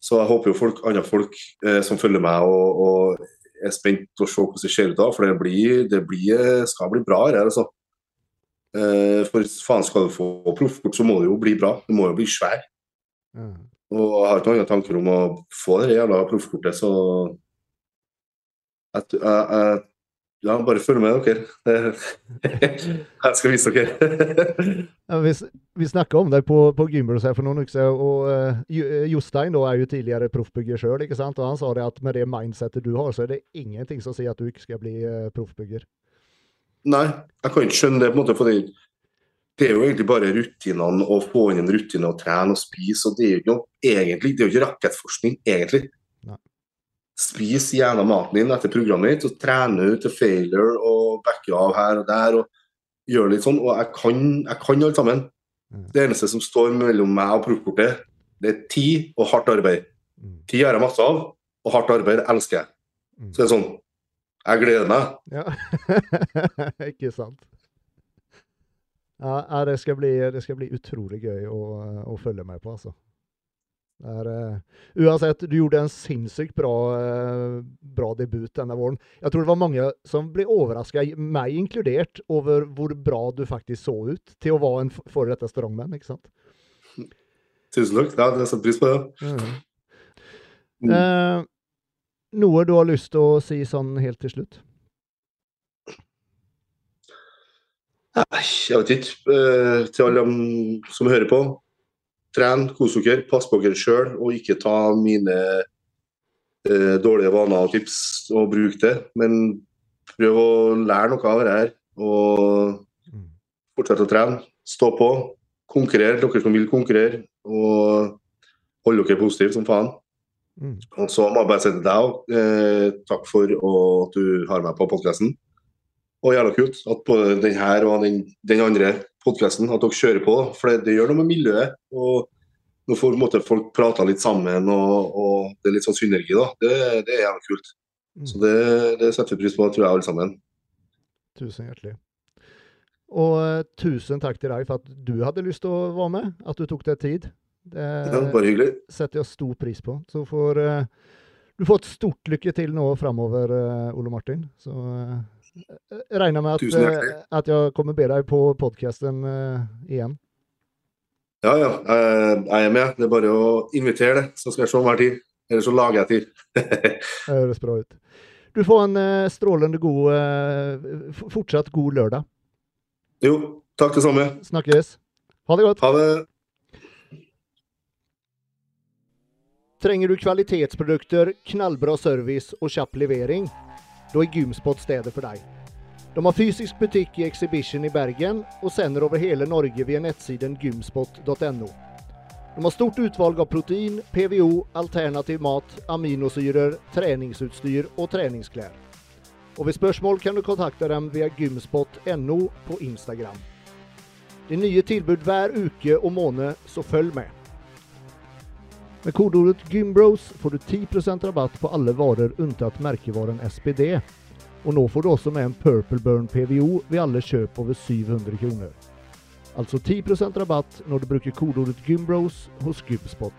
Så jeg håper jo folk, andre folk eh, som følger meg og, og er spent på å se hvordan det ser ut da, for det blir, det blir, skal bli bra her. Altså. Eh, for faen, skal du få proffkort, så må det jo bli bra. Det må jo bli svær. Mm. Og jeg har ikke noen tanker om å få det jævla proffkortet, så jeg, jeg, jeg, Ja, bare følg med dere. jeg skal vise dere. Ja, vi, vi snakka om deg på, på Gymbros her for noen uker siden, og eh, Jostein da er jo tidligere proffbygger sjøl, ikke sant? Og han sa det at med det mindsettet du har, så er det ingenting som sier at du ikke skal bli uh, proffbygger. Nei, jeg kan ikke skjønne det. på en måte, for det, det er jo egentlig bare rutinene å få inn en rutine og trene og spise. og Det er jo ikke noe egentlig, det er jo ikke rakettforskning, egentlig. Spis gjerne maten din etter programmet ditt, og trene ut til failure og backe av her og der. og gjøre litt sånn, og jeg kan, jeg kan alt sammen. Mm. Det eneste som står mellom meg og proffkortet, det er tid og hardt arbeid. Mm. Tid gjør jeg masse av, og hardt arbeid elsker jeg. Mm. Så det er sånn Jeg gleder meg. Ja. Ikke sant. Ja, ja, det skal bli, det skal bli utrolig gøy å, å følge med på, altså. Er, eh, uansett, du gjorde en sinnssykt bra, eh, bra debut denne våren. Jeg tror det var mange som ble overraska, meg inkludert, over hvor bra du faktisk så ut til å være en f- strongman, ikke sant? Tusen takk. Ja, det setter pris på det. Mhm. Mm. Eh, noe du har lyst til å si sånn helt til slutt? Jeg vet ikke. Eh, til alle som hører på. Tren, kos dere, pass på dere sjøl, og ikke ta mine eh, dårlige vaner og tips og bruk det. Men prøv å lære noe av dette her. Og fortsett fortsette å trene. Stå på. Konkurrere, dere som vil konkurrere. Og holde dere positive som faen. Mm. Og så må jeg bare si til deg òg, eh, takk for at du har meg på podkasten. Og jævla kult at både den her og den, den andre podkasten at dere kjører på. For det, gjør noe med miljøet. Og nå får måte, folk prata litt sammen, og, og det er litt sånn synergi, da. Det, det er jævlig kult. Mm. Så det, det setter vi pris på, tror jeg, alle sammen. Tusen hjertelig. Og eh, tusen takk til deg for at du hadde lyst til å være med, at du tok deg tid. Det Ja, bare hyggelig. setter jeg stor pris på. Så får eh, du får et stort lykke til nå framover, uh, Ole Martin. Så eh, regner med at, eh, at jeg kommer be deg på podkasten igjen. Ja, ja. Jeg, jeg er med. Det er bare å invitere, det. Så skal jeg se om jeg har tid. Eller så lager jeg tid. Det høres bra ut. Du får en eh, strålende god eh, Fortsatt god lørdag. jo, takk det samme. Snakkes. Ha det godt. Ha det. Trenger du kvalitetsprodukter, knallbra service og kjapp levering? Da er Gymspot stedet for deg. De har fysisk butikk i Exhibition i Bergen og sender over hele Norge via nettsiden gymspot.no. De har stort utvalg av protein, PVO, alternativ mat, aminosyrer, treningsutstyr og treningsklær. Og ved spørsmål kan du kontakte dem via gymspot.no på Instagram. Det er nye tilbud hver uke og måned, så følg med. Med kodeordet GYMBROS får du 10% rabatt på alle varer unntatt merkevaren SPD. Og nå får du også med en Purple Burn PVO ved alle kjøp over 700 kroner. Altså 10% rabatt når du bruker kodeordet GYMBROS hos Gymspot.